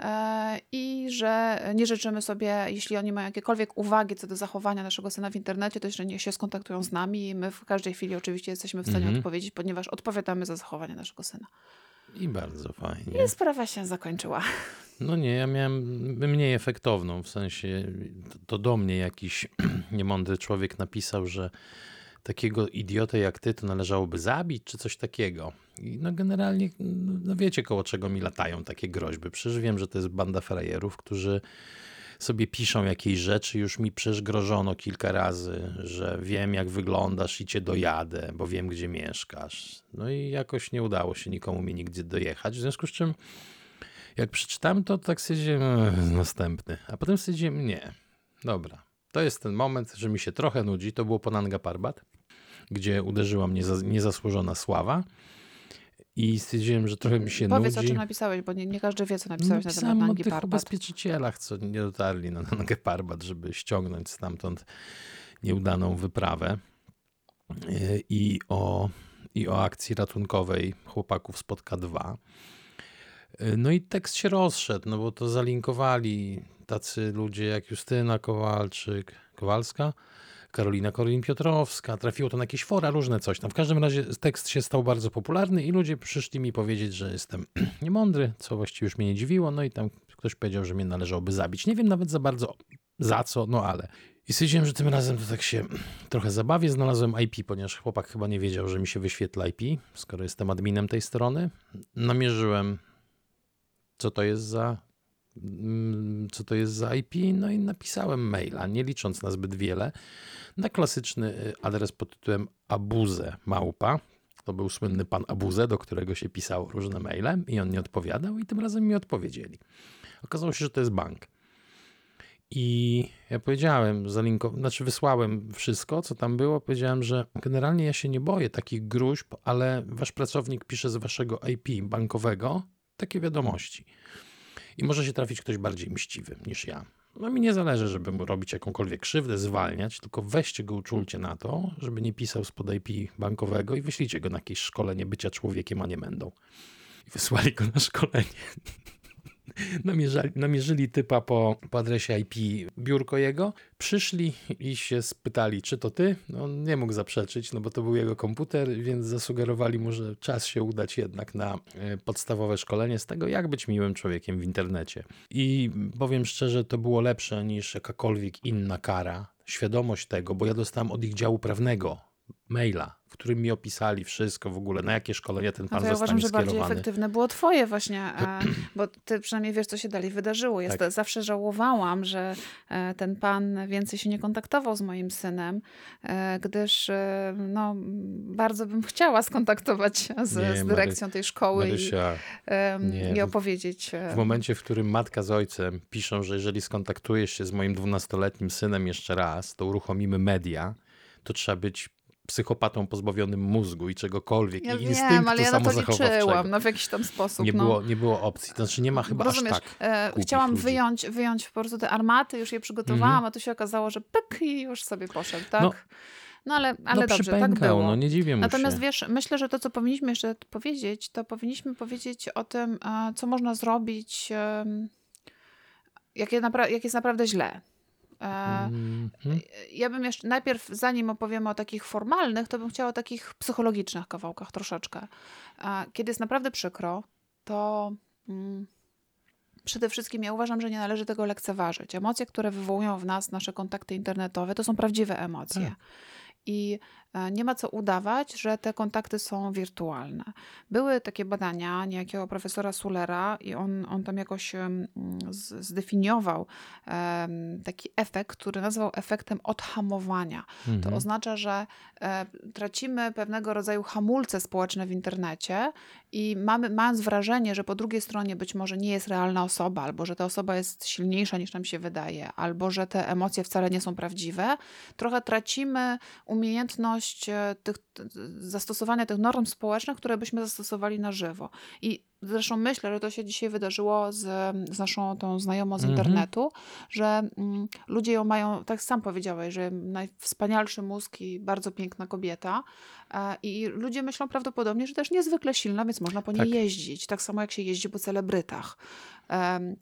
e, I że nie życzymy sobie, jeśli oni mają jakiekolwiek uwagi co do zachowania naszego syna w internecie, to jeszcze niech się skontaktują z nami i my w każdej chwili oczywiście jesteśmy w stanie Mhm. odpowiedzieć, ponieważ odpowiadamy za zachowanie naszego syna. I bardzo fajnie. I sprawa się zakończyła. No nie, ja miałem mniej efektowną, w sensie to do mnie jakiś niemądry człowiek napisał, że takiego idiotę jak ty to należałoby zabić, czy coś takiego. I no generalnie, no wiecie koło czego mi latają takie groźby. Przecież wiem, że to jest banda frajerów, którzy sobie piszą jakieś rzeczy, już mi przecież grożono kilka razy, że wiem jak wyglądasz i cię dojadę, bo wiem gdzie mieszkasz. No i jakoś nie udało się nikomu mi nigdzie dojechać, w związku z czym jak przeczytałem to, tak stwierdziłem, "Ech, następny. A potem stwierdziłem, nie, dobra. To jest ten moment, że mi się trochę nudzi. To było Ponanga Parbat, gdzie uderzyła mnie za- niezasłużona sława. I stwierdziłem, że trochę mi się Powiedz, o nudzi. czym napisałeś, bo nie, nie każdy wie, co napisałeś na temat Napisałem o Nangi tych Parbat. ubezpieczycielach, co nie dotarli na Nangę Parbat, żeby ściągnąć stamtąd nieudaną wyprawę. Yy, I o, I o akcji ratunkowej chłopaków Spotka 2. Yy, No i tekst się rozszedł, no bo to zalinkowali tacy ludzie jak Justyna Kowalczyk, Kowalska, Karolina Korwin-Piotrowska. Trafiło to na jakieś fora, różne coś tam. W każdym razie tekst się stał bardzo popularny i ludzie przyszli mi powiedzieć, że jestem niemądry, co właściwie już mnie nie dziwiło. No i tam ktoś powiedział, że mnie należałoby zabić. Nie wiem nawet za bardzo za co, no ale. I stwierdziłem, że tym razem to tak się trochę zabawię. Znalazłem IP, ponieważ chłopak chyba nie wiedział, że mi się wyświetla IP, skoro jestem adminem tej strony. Namierzyłem, co to jest za co to jest za IP, no i napisałem maila, nie licząc na zbyt wiele, na klasyczny y, adres pod tytułem abuze małpa. To był słynny pan Abuze, do którego się pisało różne maile i on nie odpowiadał i tym razem mi odpowiedzieli. Okazało się, że to jest bank. I ja powiedziałem, znaczy wysłałem wszystko, co tam było. Powiedziałem, że generalnie ja się nie boję takich gruźb, ale wasz pracownik pisze z waszego IP bankowego takie wiadomości. I może się trafić ktoś bardziej mściwy niż ja. No mi nie zależy, żeby mu robić jakąkolwiek krzywdę, zwalniać, tylko weźcie go, uczulcie na to, żeby nie pisał spod IP bankowego i wyślijcie go na jakieś szkolenie bycia człowiekiem, a nie będą. I wysłali go na szkolenie. Namierzali, namierzyli typa po, po adresie IP biurko jego, przyszli i się spytali, czy to ty? No, on nie mógł zaprzeczyć, no bo to był jego komputer, więc zasugerowali mu, że czas się udać jednak na e, podstawowe szkolenie z tego, jak być miłym człowiekiem w internecie. I powiem szczerze, to było lepsze niż jakakolwiek inna kara. Świadomość tego, bo ja dostałem od ich działu prawnego maila, którym mi opisali wszystko w ogóle, na jakie szkolenia ten No pan to ja zostanie uważam, że bardziej efektywne było twoje właśnie, e, bo ty przynajmniej wiesz, co się dalej wydarzyło. Ja Tak. zawsze żałowałam, że e, ten pan więcej się nie kontaktował z moim synem, e, gdyż no, bardzo bym chciała skontaktować się z, Nie, z Mary- dyrekcją tej szkoły i, Marysia, nie, i w- opowiedzieć. W momencie, w którym matka z ojcem piszą, że jeżeli skontaktujesz się z moim dwunastoletnim synem jeszcze raz, to uruchomimy media, to trzeba być psychopatą pozbawionym mózgu i czegokolwiek, Ja i wiem, instynktu ale ja na to liczyłam, no w jakiś tam sposób. nie, no. było, nie było opcji. To znaczy nie ma chyba Rozumiesz, aż tak. e, chciałam ludzi. wyjąć, wyjąć po prostu te armaty, już je przygotowałam, a tu się okazało, że pyk i już sobie poszedł, tak? No, No, ale, ale no dobrze, tak było. no nie dziwię mu Natomiast się. wiesz, myślę, że to, co powinniśmy jeszcze powiedzieć, to powinniśmy powiedzieć o tym, e, co można zrobić, jak, je napra- jak jest naprawdę źle. Mhm. ja bym jeszcze najpierw, zanim opowiemy o takich formalnych, to bym chciała o takich psychologicznych kawałkach troszeczkę. Kiedy jest naprawdę przykro, to mm, przede wszystkim ja uważam, że nie należy tego lekceważyć. Emocje, które wywołują w nas nasze kontakty internetowe, to są prawdziwe emocje. Tak. I nie ma co udawać, że te kontakty są wirtualne. Były takie badania niejakiego profesora Sulera i on, on tam jakoś zdefiniował taki efekt, który nazwał efektem odhamowania. To Mhm. oznacza, że e, tracimy pewnego rodzaju hamulce społeczne w internecie i mamy, mając wrażenie, że po drugiej stronie być może nie jest realna osoba, albo że ta osoba jest silniejsza niż nam się wydaje, albo że te emocje wcale nie są prawdziwe, trochę tracimy umiejętność e, tych, zastosowania tych norm społecznych, które byśmy zastosowali na żywo. I zresztą myślę, że to się dzisiaj wydarzyło z, z naszą tą znajomą z Mhm. internetu, że mm, ludzie ją mają, tak sam powiedziałeś, że najwspanialszy mózg i bardzo piękna kobieta. E, I ludzie myślą prawdopodobnie, że też niezwykle silna, więc można po niej Tak. jeździć. Tak samo jak się jeździ po celebrytach. Em,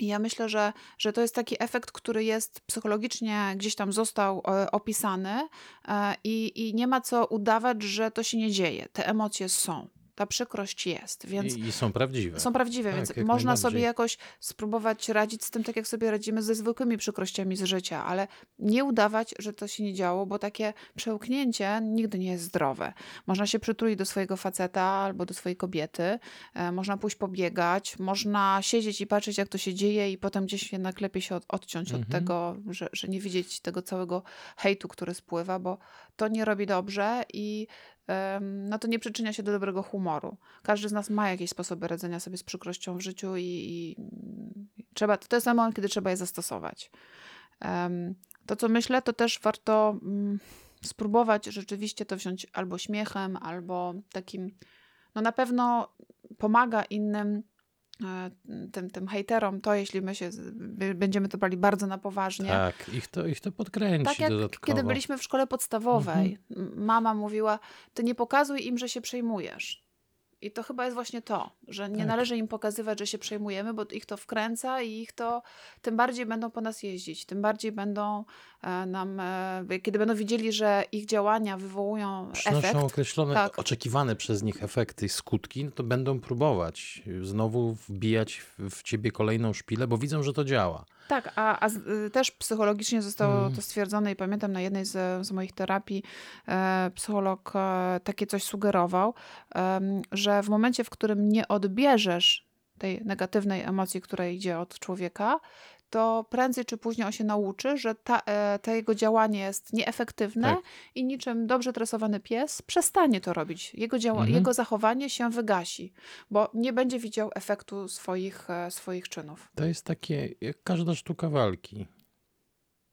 i ja myślę, że, że to jest taki efekt, który jest psychologicznie gdzieś tam został e, opisany e, i, i nie ma co udawać, że to się nie dzieje. Te emocje są. Ta przykrość jest, więc I, I są prawdziwe. są prawdziwe, Tak, więc można sobie jakoś spróbować radzić z tym, tak jak sobie radzimy ze zwykłymi przykrościami z życia, ale nie udawać, że to się nie działo, bo takie przełknięcie nigdy nie jest zdrowe. Można się przytulić do swojego faceta albo do swojej kobiety, e, można pójść pobiegać, można siedzieć i patrzeć, jak to się dzieje, i potem gdzieś jednak lepiej się od, odciąć od Mhm. tego, że, że nie widzieć tego całego hejtu, który spływa, bo to nie robi dobrze i no to nie przyczynia się do dobrego humoru. Każdy z nas ma jakieś sposoby radzenia sobie z przykrością w życiu i, i trzeba, to jest moment, kiedy trzeba je zastosować. To, co myślę, to też warto mm, spróbować rzeczywiście to wziąć albo śmiechem, albo takim, no na pewno pomaga innym tym, tym hejterom to, jeśli my się będziemy to brali bardzo na poważnie, Tak, ich to, ich to podkręci tak jak dodatkowo. kiedy byliśmy w szkole podstawowej. M- Mama mówiła, ty nie pokazuj im, że się przejmujesz. I to chyba jest właśnie to, że nie Tak. należy im pokazywać, że się przejmujemy, bo ich to wkręca i ich to tym bardziej będą po nas jeździć, tym bardziej będą e, nam, e, kiedy będą widzieli, że ich działania wywołują Przynoszą efekt. określone, Tak. oczekiwane przez nich efekty i skutki, no to będą próbować znowu wbijać w, ciebie kolejną szpilę, bo widzą, że to działa. Tak, a, a y, też psychologicznie zostało Mhm. to stwierdzone i pamiętam na jednej z, z moich terapii e, psycholog e, takie coś sugerował, em, że w momencie, w którym nie odbierzesz tej negatywnej emocji, która idzie od człowieka, to prędzej czy później on się nauczy, że ta, e, to jego działanie jest nieefektywne Tak. i niczym dobrze tresowany pies przestanie to robić. Jego, działa, Mhm. jego zachowanie się wygasi, bo nie będzie widział efektu swoich, e, swoich czynów. To jest takie, jak każda sztuka walki.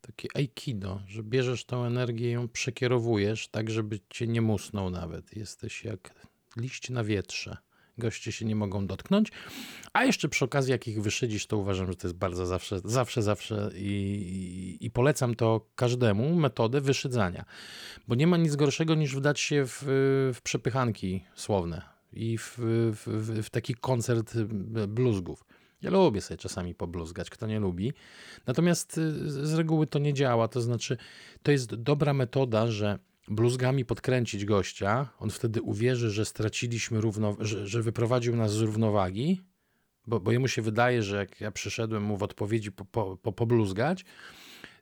Takie aikido, że bierzesz tą energię i ją przekierowujesz tak, żeby cię nie musnął nawet. Jesteś jak liść na wietrze. Goście się nie mogą dotknąć. A jeszcze przy okazji, jak ich wyszydzisz, to uważam, że to jest bardzo zawsze, zawsze, zawsze i, i, polecam to każdemu metodę wyszydzania. Bo nie ma nic gorszego niż wdać się w, w przepychanki słowne i w, w, w, taki koncert bluzgów. Ja lubię sobie czasami pobluzgać, kto nie lubi. Natomiast z reguły to nie działa. To znaczy, to jest dobra metoda, że bluzgami podkręcić gościa, on wtedy uwierzy, że straciliśmy równo, że, że wyprowadził nas z równowagi, bo, bo jemu się wydaje, że jak ja przyszedłem mu w odpowiedzi po, po, po, pobluzgać,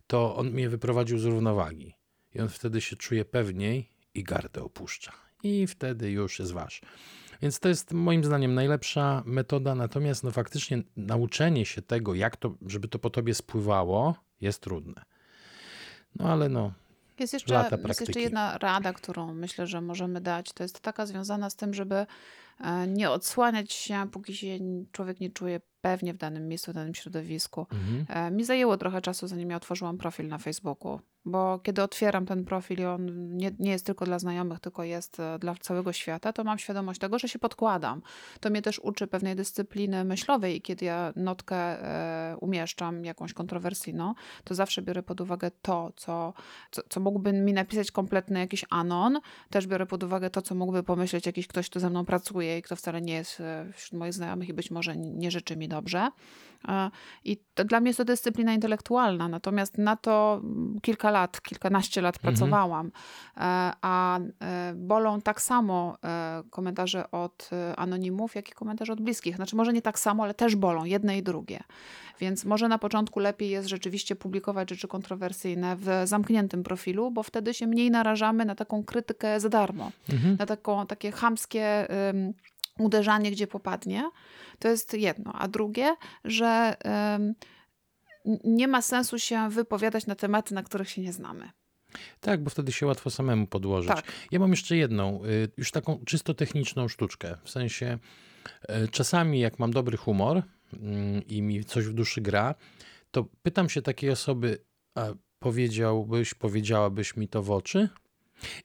to on mnie wyprowadził z równowagi. I on wtedy się czuje pewniej i gardę opuszcza. I wtedy już jest wasz. Więc to jest moim zdaniem najlepsza metoda, natomiast no faktycznie nauczenie się tego, jak to, żeby to po tobie spływało, jest trudne. No ale no, Jest jeszcze, jest jeszcze jedna rada, którą myślę, że możemy dać. To jest taka związana z tym, żeby e, nie odsłaniać się, póki się człowiek nie czuje pewnie w danym miejscu, w danym środowisku. mhm. E, Mi zajęło trochę czasu, zanim ja otworzyłam profil na Facebooku, bo kiedy otwieram ten profil i on nie, nie jest tylko dla znajomych, tylko jest e, dla całego świata, to mam świadomość tego, że się podkładam. To mnie też uczy pewnej dyscypliny myślowej kiedy ja notkę e, umieszczam, jakąś kontrowersyjną, to zawsze biorę pod uwagę to, co, co, co mógłby mi napisać kompletny jakiś anon. Też biorę pod uwagę to, co mógłby pomyśleć jakiś ktoś, kto ze mną pracuje i kto wcale nie jest e, wśród moich znajomych i być może nie życzy mi dobrze. I dla mnie jest to dyscyplina intelektualna, natomiast na to mm, kilka lat, kilkanaście lat Mhm. pracowałam. E, A e, bolą tak samo e, komentarze od anonimów, jak i komentarze od bliskich. Znaczy może nie tak samo, ale też bolą, jedne i drugie. Więc może na początku lepiej jest rzeczywiście publikować rzeczy kontrowersyjne w zamkniętym profilu, bo wtedy się mniej narażamy na taką krytykę za darmo Mhm. na taką, takie chamskie ym, uderzanie, gdzie popadnie. To jest jedno. A drugie, że nie ma sensu się wypowiadać na tematy, na których się nie znamy. Tak, bo wtedy się łatwo samemu podłożyć. Tak. Ja mam jeszcze jedną, y, już taką czysto techniczną sztuczkę. W sensie, y, czasami jak mam dobry humor mm, i mi coś w duszy gra, to pytam się takiej osoby, a powiedziałbyś, powiedziałabyś mi to w oczy?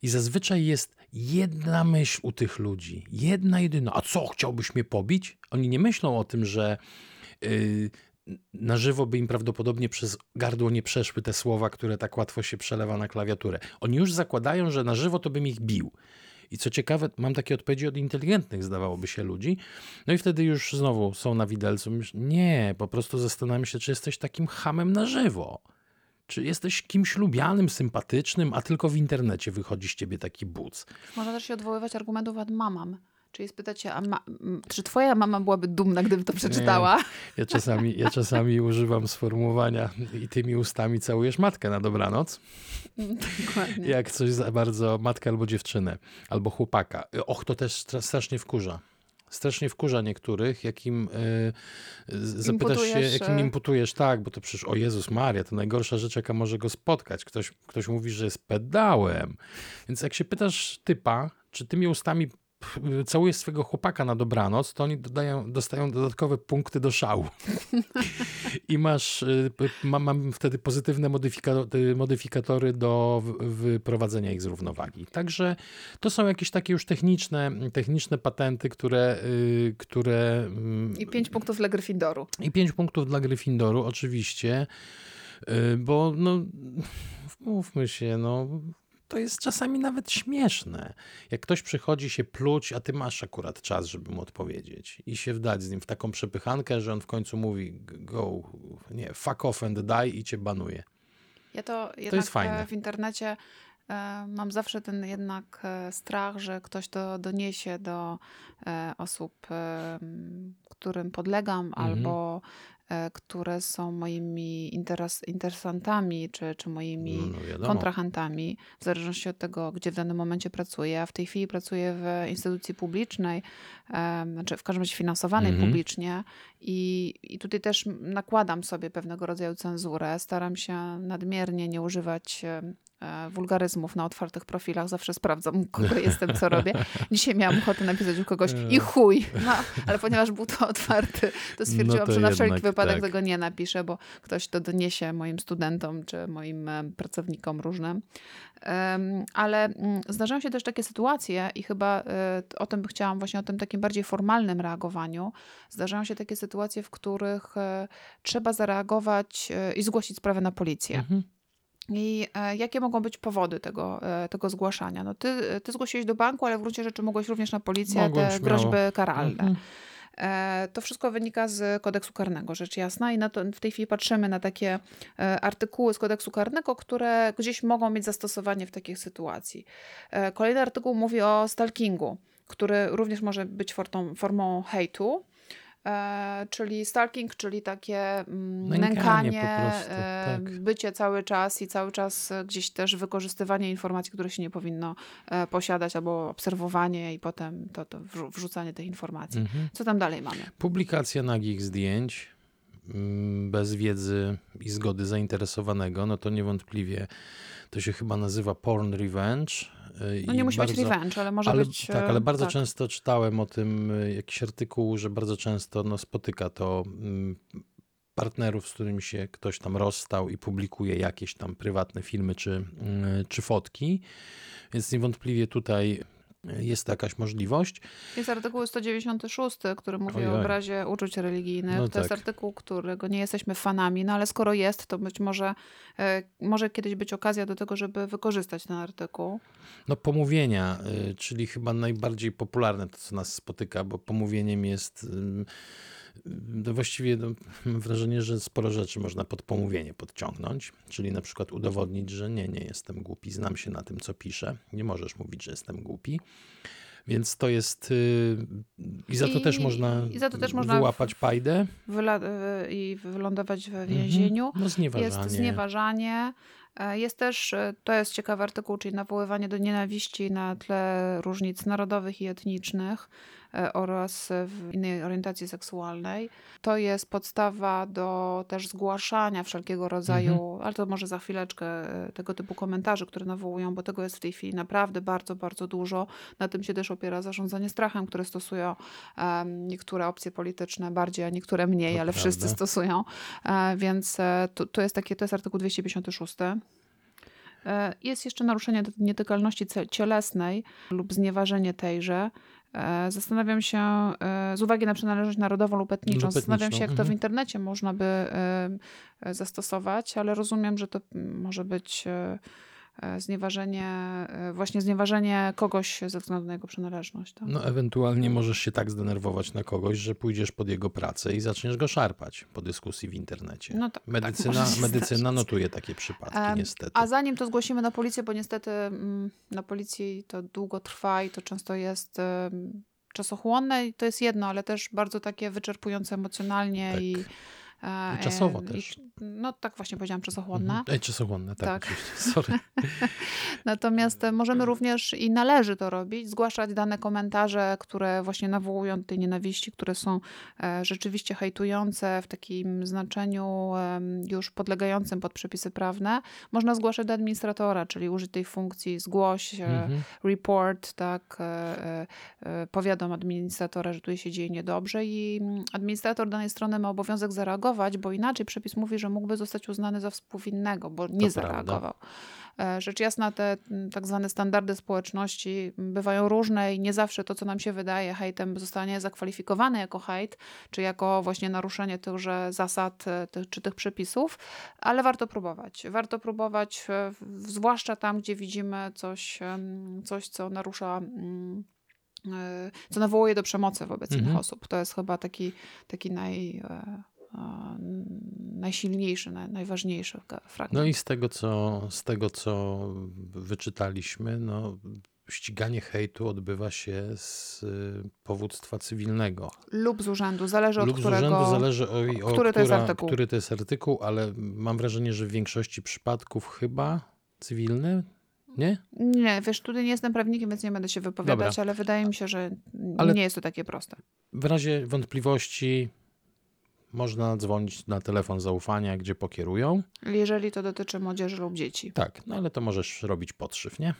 I zazwyczaj jest jedna myśl u tych ludzi, jedna jedyna. A co, chciałbyś mnie pobić? Oni nie myślą o tym, że yy, na żywo by im prawdopodobnie przez gardło nie przeszły te słowa, które tak łatwo się przelewa na klawiaturę. Oni już zakładają, że na żywo to bym ich bił. I co ciekawe, mam takie odpowiedzi od inteligentnych, zdawałoby się, ludzi. No i wtedy już znowu są na widelcu. Nie, po prostu zastanawiam się, czy jesteś takim hamem na żywo. Czy jesteś kimś lubianym, sympatycznym, a tylko w internecie wychodzi z ciebie taki buc. Można też się odwoływać argumentów ad mamam. Czyli spytać się, a ma, czy twoja mama byłaby dumna, gdyby to przeczytała? Ja czasami, ja czasami używam sformułowania i tymi ustami całujesz matkę na dobranoc. Dokładnie. Jak coś za bardzo matkę albo dziewczynę, albo chłopaka. Och, to też stra- strasznie wkurza. Strasznie wkurza niektórych, jakim y, z- zapytasz się, jakim e, imputujesz, tak, bo to przecież, o Jezus Maria, to najgorsza rzecz, jaka może go spotkać. Ktoś, ktoś mówi, że jest pedałem. Więc jak się pytasz typa, czy tymi ustami pff, całujesz swego chłopaka na dobranoc, to oni dodają, dostają dodatkowe punkty do szału. I masz, y, p- ma, mam wtedy pozytywne modyfika- modyfikatory do wyprowadzenia ich z równowagi. Także to są jakieś takie już techniczne, techniczne patenty, które, y, które mm, I pięć punktów dla Gryffindoru. i pięć punktów dla Gryffindoru, oczywiście, y, bo no, mówmy się, no, to jest czasami nawet śmieszne. Jak ktoś przychodzi się pluć, a ty masz akurat czas, żeby mu odpowiedzieć i się wdać z nim w taką przepychankę, że on w końcu mówi go, nie, fuck off and die i cię banuje. Ja to jednak jest fajne. e, w internecie e, mam zawsze ten jednak e, strach, że ktoś to doniesie do osób, którym podlegam Mhm. albo które są moimi interes, interesantami czy, czy moimi No wiadomo. kontrahentami, w zależności od tego, gdzie w danym momencie pracuję. A w tej chwili pracuję w instytucji publicznej, znaczy w każdym razie finansowanej Mhm. publicznie i, i tutaj też nakładam sobie pewnego rodzaju cenzurę. Staram się nadmiernie nie używać e, wulgaryzmów na otwartych profilach. Zawsze sprawdzam, kogo jestem, co robię. Dzisiaj miałam ochotę napisać u kogoś i chuj, no, ale ponieważ był to otwarty, to stwierdziłam, No to że na wszelki wypadek tak. tego nie napiszę, bo ktoś to doniesie moim studentom czy moim em, pracownikom różnym. Ale mm, zdarzają się też takie sytuacje i chyba e, o tym chciałam właśnie o tym takim bardziej formalnym reagowaniu. Zdarzają się takie sytuacje, w których e, trzeba zareagować e, i zgłosić sprawę na policję. Mhm. I e, jakie mogą być powody tego, e, tego zgłaszania? No ty, ty zgłosiłeś do banku, ale w gruncie rzeczy mogłeś również na policję Mogłem te śmiało. groźby karalne. Mhm. E, To wszystko wynika z kodeksu karnego, rzecz jasna. I na to, w tej chwili patrzymy na takie artykuły z kodeksu karnego, które gdzieś mogą mieć zastosowanie w takich sytuacji. Kolejny artykuł mówi o stalkingu, który również może być formą, formą hejtu. E, czyli stalking, czyli takie mm, Nękanie nękanie, po prostu, e, tak. bycie cały czas i cały czas gdzieś też wykorzystywanie informacji, które się nie powinno e, posiadać, albo obserwowanie i potem to, to wrzu- wrzucanie tych informacji. Mhm. Co tam dalej mamy? Publikacja nagich zdjęć mm, bez wiedzy i zgody zainteresowanego, no to niewątpliwie to się chyba nazywa porn revenge. Y, No nie musi być bardzo- revenge, ale może ale, być... Tak, e, ale bardzo tak. często czytałem o tym y, jakiś artykuł, że bardzo często no, spotyka to mm, partnerów, z którymi się ktoś tam rozstał i publikuje jakieś tam prywatne filmy czy, mm, czy fotki. Więc niewątpliwie tutaj jest jakaś możliwość. Jest artykuł 196, który mówi o obrazie uczuć religijnych. No to jest tak. artykuł, którego nie jesteśmy fanami, no ale skoro jest, to być może e, może kiedyś być okazja do tego, żeby wykorzystać ten artykuł. No pomówienia, y, czyli chyba najbardziej popularne to, co nas spotyka, bo pomówieniem jest no właściwie no, mam wrażenie, że sporo rzeczy można pod pomówienie podciągnąć, czyli na przykład udowodnić, że nie, nie jestem głupi, znam się na tym, co piszę, nie możesz mówić, że jestem głupi. Więc to jest. y, I za to I- też można i za to też można wyłapać pajdę. Wyla- e, I wylądować w więzieniu. Mhm. No znieważanie. Jest znieważanie. E, Jest też, e, to jest ciekawy artykuł, czyli nawoływanie do nienawiści na tle różnic narodowych i etnicznych e, oraz w innej orientacji seksualnej. To jest podstawa do też zgłaszania wszelkiego rodzaju, Mhm. ale to może za chwileczkę, tego typu komentarzy, które nawołują, bo tego jest w tej chwili naprawdę bardzo, bardzo dużo. Na tym się też opiera zarządzanie strachem, które stosują niektóre opcje polityczne bardziej, a niektóre mniej, To ale wszyscy prawda. stosują. E, Więc to, to jest takie, to jest artykuł 256. E, Jest jeszcze naruszenie nietykalności cielesnej lub znieważenie tejże. E, Zastanawiam się, e, z uwagi na przynależność narodową lub etniczą, Lub zastanawiam się, jak to w mhm. internecie można by zastosować, ale rozumiem, że to może być znieważenie, e, właśnie znieważenie kogoś ze względu na jego przynależność. Tak? No, ewentualnie możesz się tak zdenerwować na kogoś, że pójdziesz pod jego pracę i zaczniesz go szarpać po dyskusji w internecie. No tak, tak medycyna się medycyna notuje takie przypadki, Em, niestety. A zanim to zgłosimy na policję, bo niestety mm, na policji to długo trwa i to często jest czasochłonne i to jest jedno, ale też bardzo takie wyczerpujące emocjonalnie Tak. i I czasowo e, też. I, no tak właśnie powiedziałam, czasochłonne. Mhm. Ej, czasochłonne, tak, Tak. oczywiście. Sorry. Natomiast e, możemy również i należy to robić, zgłaszać dane komentarze, które właśnie nawołują do tej nienawiści, które są e, rzeczywiście hejtujące w takim znaczeniu już podlegającym pod przepisy prawne. Można zgłaszać do administratora, czyli użyć tej funkcji zgłoś, e, Mhm. report, tak, e, e, e, powiadom administratora, że tu się dzieje niedobrze i mm, administrator danej strony ma obowiązek zareagować, bo inaczej przepis mówi, że mógłby zostać uznany za współwinnego, bo nie prawda. zareagował. E, Rzecz jasna, te mm, tak zwane standardy społeczności bywają różne i nie zawsze to, co nam się wydaje hejtem, zostanie zakwalifikowane jako hejt, czy jako właśnie naruszenie tychże zasad, e, tych, czy tych przepisów, ale warto próbować. Warto próbować, e, zwłaszcza tam, gdzie widzimy coś, coś co narusza. mm, Co nawołuje do przemocy wobec Mhm. innych osób. To jest chyba taki, taki naj, najsilniejszy, naj, najważniejszy fragment. No i z tego, co, z tego, co wyczytaliśmy, no, ściganie hejtu odbywa się z y, powództwa cywilnego. Lub z urzędu, zależy od Lub z którego. urzędu zależy o, o który to jest artykuł. który to jest artykuł, ale mam wrażenie, że w większości przypadków chyba cywilny, nie? Nie, wiesz, tutaj nie jestem prawnikiem, więc nie będę się wypowiadać, Dobra. ale wydaje mi się, że Ale- nie jest to takie proste. W razie wątpliwości można dzwonić na telefon zaufania, gdzie pokierują. Jeżeli to dotyczy młodzieży lub dzieci. Tak, no ale to możesz robić podszyw, nie?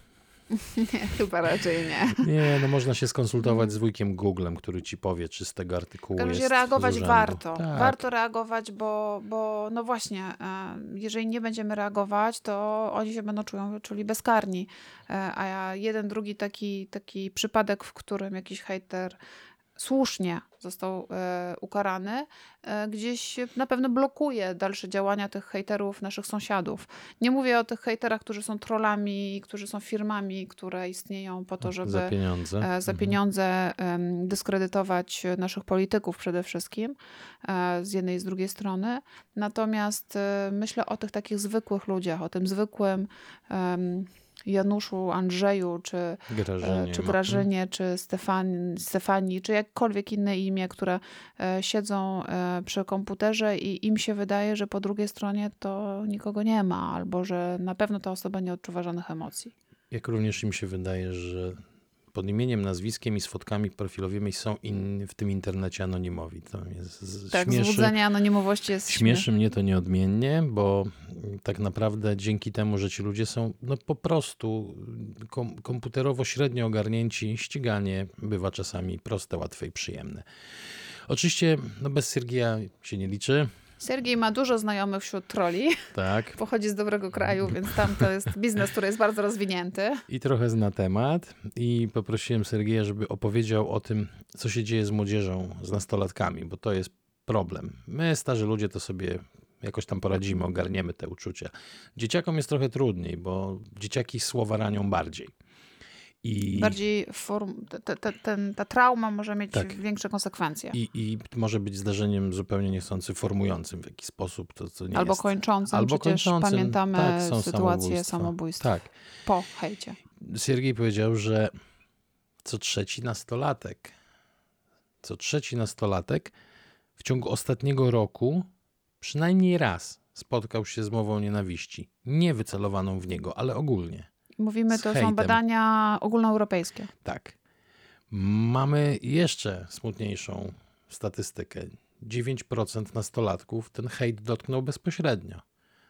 Nie, chyba raczej nie. Nie, no można się skonsultować z wujkiem Googlem, który ci powie, czy z tego artykułu każdym jest reagować warto. Tak. Warto reagować, bo, bo no właśnie, e, jeżeli nie będziemy reagować, to oni się będą czują, czuli bezkarni. E, A ja jeden, drugi taki, taki przypadek, w którym jakiś hejter słusznie został e, ukarany, e, gdzieś na pewno blokuje dalsze działania tych hejterów, naszych sąsiadów. Nie mówię o tych hejterach, którzy są trollami, którzy są firmami, które istnieją po to, żeby Za pieniądze. e, za Mhm. pieniądze em, dyskredytować naszych polityków przede wszystkim z jednej i z drugiej strony. Natomiast myślę o tych takich zwykłych ludziach, o tym zwykłym Januszu, Andrzeju, czy, e, Grażynie. czy ma- Grażynie, czy Stefan, Stefanii, czy jakkolwiek inne imię, które e, siedzą e, przy komputerze i im się wydaje, że po drugiej stronie to nikogo nie ma, albo że na pewno ta osoba nie odczuwa żadnych emocji. Jak również im się wydaje, że pod imieniem, nazwiskiem i z fotkami profilowymi są inni w tym internecie anonimowi. To jest z- Tak, śmieszy, złudzenie anonimowości jest śmieszy mnie to nieodmiennie, bo tak naprawdę dzięki temu, że ci ludzie są no po prostu kom komputerowo średnio ogarnięci, ściganie bywa czasami proste, łatwe i przyjemne. Oczywiście no bez Siergieja się nie liczy, Sergiej ma dużo znajomych wśród troli. tak, Pochodzi z dobrego kraju, więc tam to jest biznes, który jest bardzo rozwinięty. i trochę zna temat i poprosiłem Sergieja, żeby opowiedział o tym, co się dzieje z młodzieżą, z nastolatkami, bo to jest problem. My, starzy ludzie, to sobie jakoś tam poradzimy, ogarniemy te uczucia. Dzieciakom jest trochę trudniej, bo dzieciaki słowa ranią bardziej. I, Bardziej form, te, te, ten, ta trauma może mieć Tak. większe konsekwencje. i, I może być zdarzeniem zupełnie niechcący formującym w jakiś sposób to, co nie Albo jest. kończącym. Albo Przecież kończącym. pamiętamy tak, są sytuacje samobójstwa. samobójstw Tak. po hejcie. Siergiej powiedział, że co trzeci nastolatek, co trzeci nastolatek w ciągu ostatniego roku przynajmniej raz spotkał się z mową nienawiści. Nie wycelowaną w niego, ale ogólnie. Mówimy, to hejtem. są badania ogólnoeuropejskie. Tak. Mamy jeszcze smutniejszą statystykę. 9% nastolatków ten hejt dotknął bezpośrednio,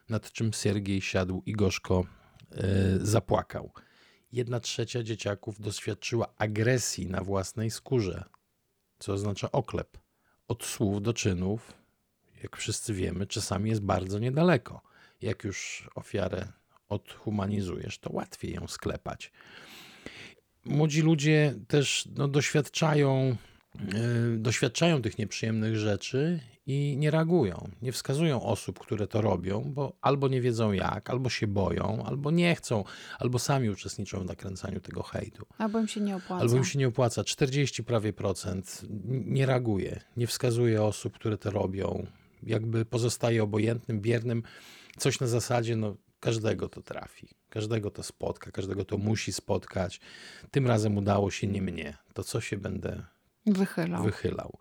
nad czym Siergiej siadł i gorzko e, zapłakał. Jedna trzecia dzieciaków doświadczyła agresji na własnej skórze, co oznacza oklep. Od słów do czynów, jak wszyscy wiemy, czasami jest bardzo niedaleko. Jak już ofiarę odhumanizujesz, to łatwiej ją sklepać młodzi ludzie też no, doświadczają, yy, doświadczają tych nieprzyjemnych rzeczy i nie reagują. Nie wskazują osób, które to robią, bo albo nie wiedzą jak, albo się boją, albo nie chcą, albo sami uczestniczą w nakręcaniu tego hejtu. Albo im się nie opłaca. Albo im się nie opłaca. 40 prawie procent nie reaguje, nie wskazuje osób, które to robią. Jakby pozostaje obojętnym, biernym. Coś na zasadzie, no każdego to trafi, każdego to spotka, każdego to musi spotkać. Tym razem udało się nie mnie. To co się będę Wychylał. wychylał.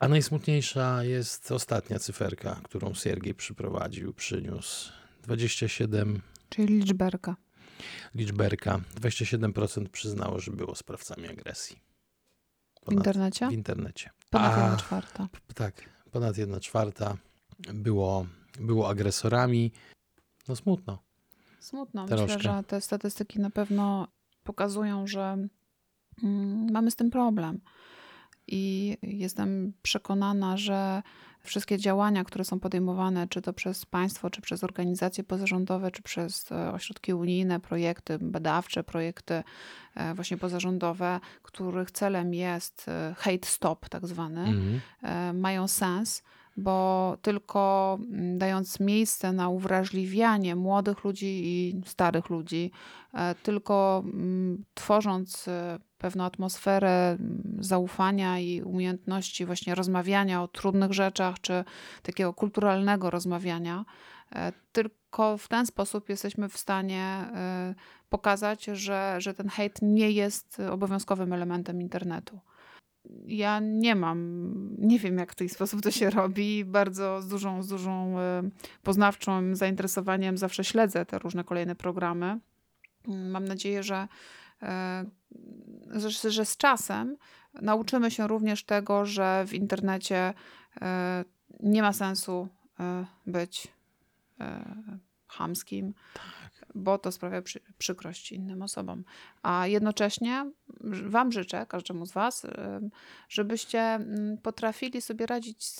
A najsmutniejsza jest ostatnia cyferka, którą Siergiej przyprowadził, przyniósł. 27 Czyli liczberka. liczberka. 27% przyznało, że było sprawcami agresji. W internecie? W internecie. Ponad A- jedna czwarta. Tak, ponad jedna czwarta było, było agresorami. No smutno. Smutno. Troszkę. Myślę, że te statystyki na pewno pokazują, że mm, mamy z tym problem. I jestem przekonana, że wszystkie działania, które są podejmowane, czy to przez państwo, czy przez organizacje pozarządowe, czy przez e, ośrodki unijne, projekty badawcze, projekty e, właśnie pozarządowe, których celem jest e, hate stop, tak zwany, Mhm. e, mają sens, bo tylko mm, dając miejsce na uwrażliwianie młodych ludzi i starych ludzi, e, tylko mm, tworząc e, pewną atmosferę mm, zaufania i umiejętności właśnie rozmawiania o trudnych rzeczach, czy takiego kulturalnego rozmawiania, e, tylko w ten sposób jesteśmy w stanie pokazać, że, że ten hejt nie jest obowiązkowym elementem internetu ja nie mam, nie wiem jak w ten sposób to się robi. Bardzo z dużą, z dużą e, poznawczym zainteresowaniem zawsze śledzę te różne kolejne programy. Mam nadzieję, że, e, że, że z czasem nauczymy się również tego, że w internecie e, nie ma sensu być chamskim, bo to sprawia przy, przykrość innym osobom. A jednocześnie Wam życzę, każdemu z Was, żebyście potrafili sobie radzić z,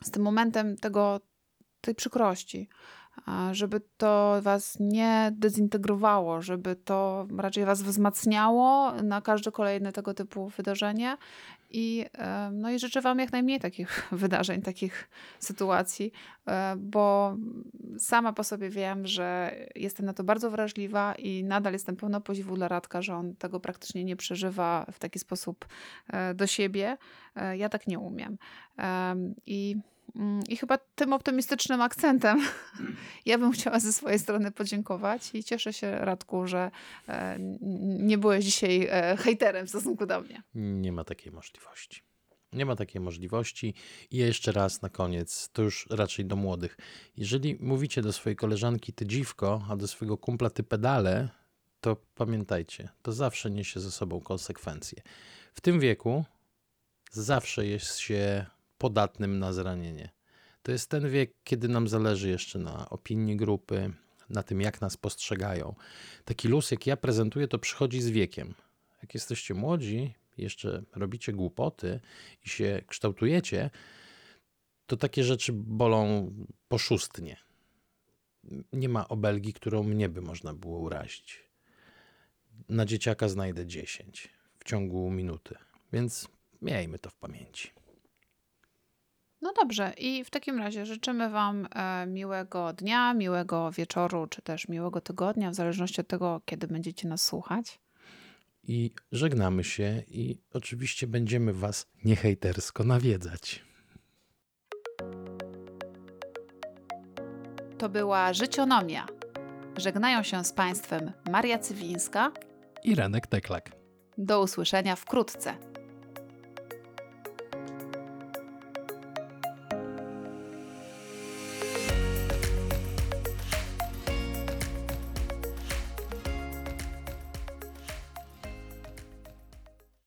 z tym momentem tego, tej przykrości. Żeby to Was nie dezintegrowało, żeby to raczej Was wzmacniało na każde kolejne tego typu wydarzenie. I, no i życzę Wam jak najmniej takich wydarzeń, takich sytuacji, e, bo sama po sobie wiem, że jestem na to bardzo wrażliwa i nadal jestem pełna podziwu dla Radka, że on tego praktycznie nie przeżywa w taki sposób e, do siebie. E, Ja tak nie umiem. Em, I, I chyba tym optymistycznym akcentem ja bym chciała ze swojej strony podziękować i cieszę się, Radku, że e, nie byłeś dzisiaj e, hejterem w stosunku do mnie. Nie ma takiej możliwości. Nie ma takiej możliwości. I jeszcze raz na koniec, to już raczej do młodych. Jeżeli mówicie do swojej koleżanki ty dziwko, a do swojego kumpla ty pedale, to pamiętajcie, to zawsze niesie ze sobą konsekwencje. W tym wieku zawsze jest się podatnym na zranienie. To jest ten wiek, kiedy nam zależy jeszcze na opinii grupy, na tym, jak nas postrzegają. Taki luz, jak ja prezentuję, to przychodzi z wiekiem. Jak jesteście młodzi, jeszcze robicie głupoty i się kształtujecie, to takie rzeczy bolą poszustnie. Nie ma obelgi, którą mnie by można było urazić. Na dzieciaka znajdę 10 w ciągu minuty, więc miejmy to w pamięci. No dobrze, i w takim razie życzymy Wam e, miłego dnia, miłego wieczoru, czy też miłego tygodnia, w zależności od tego, kiedy będziecie nas słuchać. I żegnamy się i oczywiście będziemy Was niehejtersko nawiedzać. To była Życionomia. Żegnają się z Państwem Maria Cywińska. I Renek Teklak. Do usłyszenia wkrótce.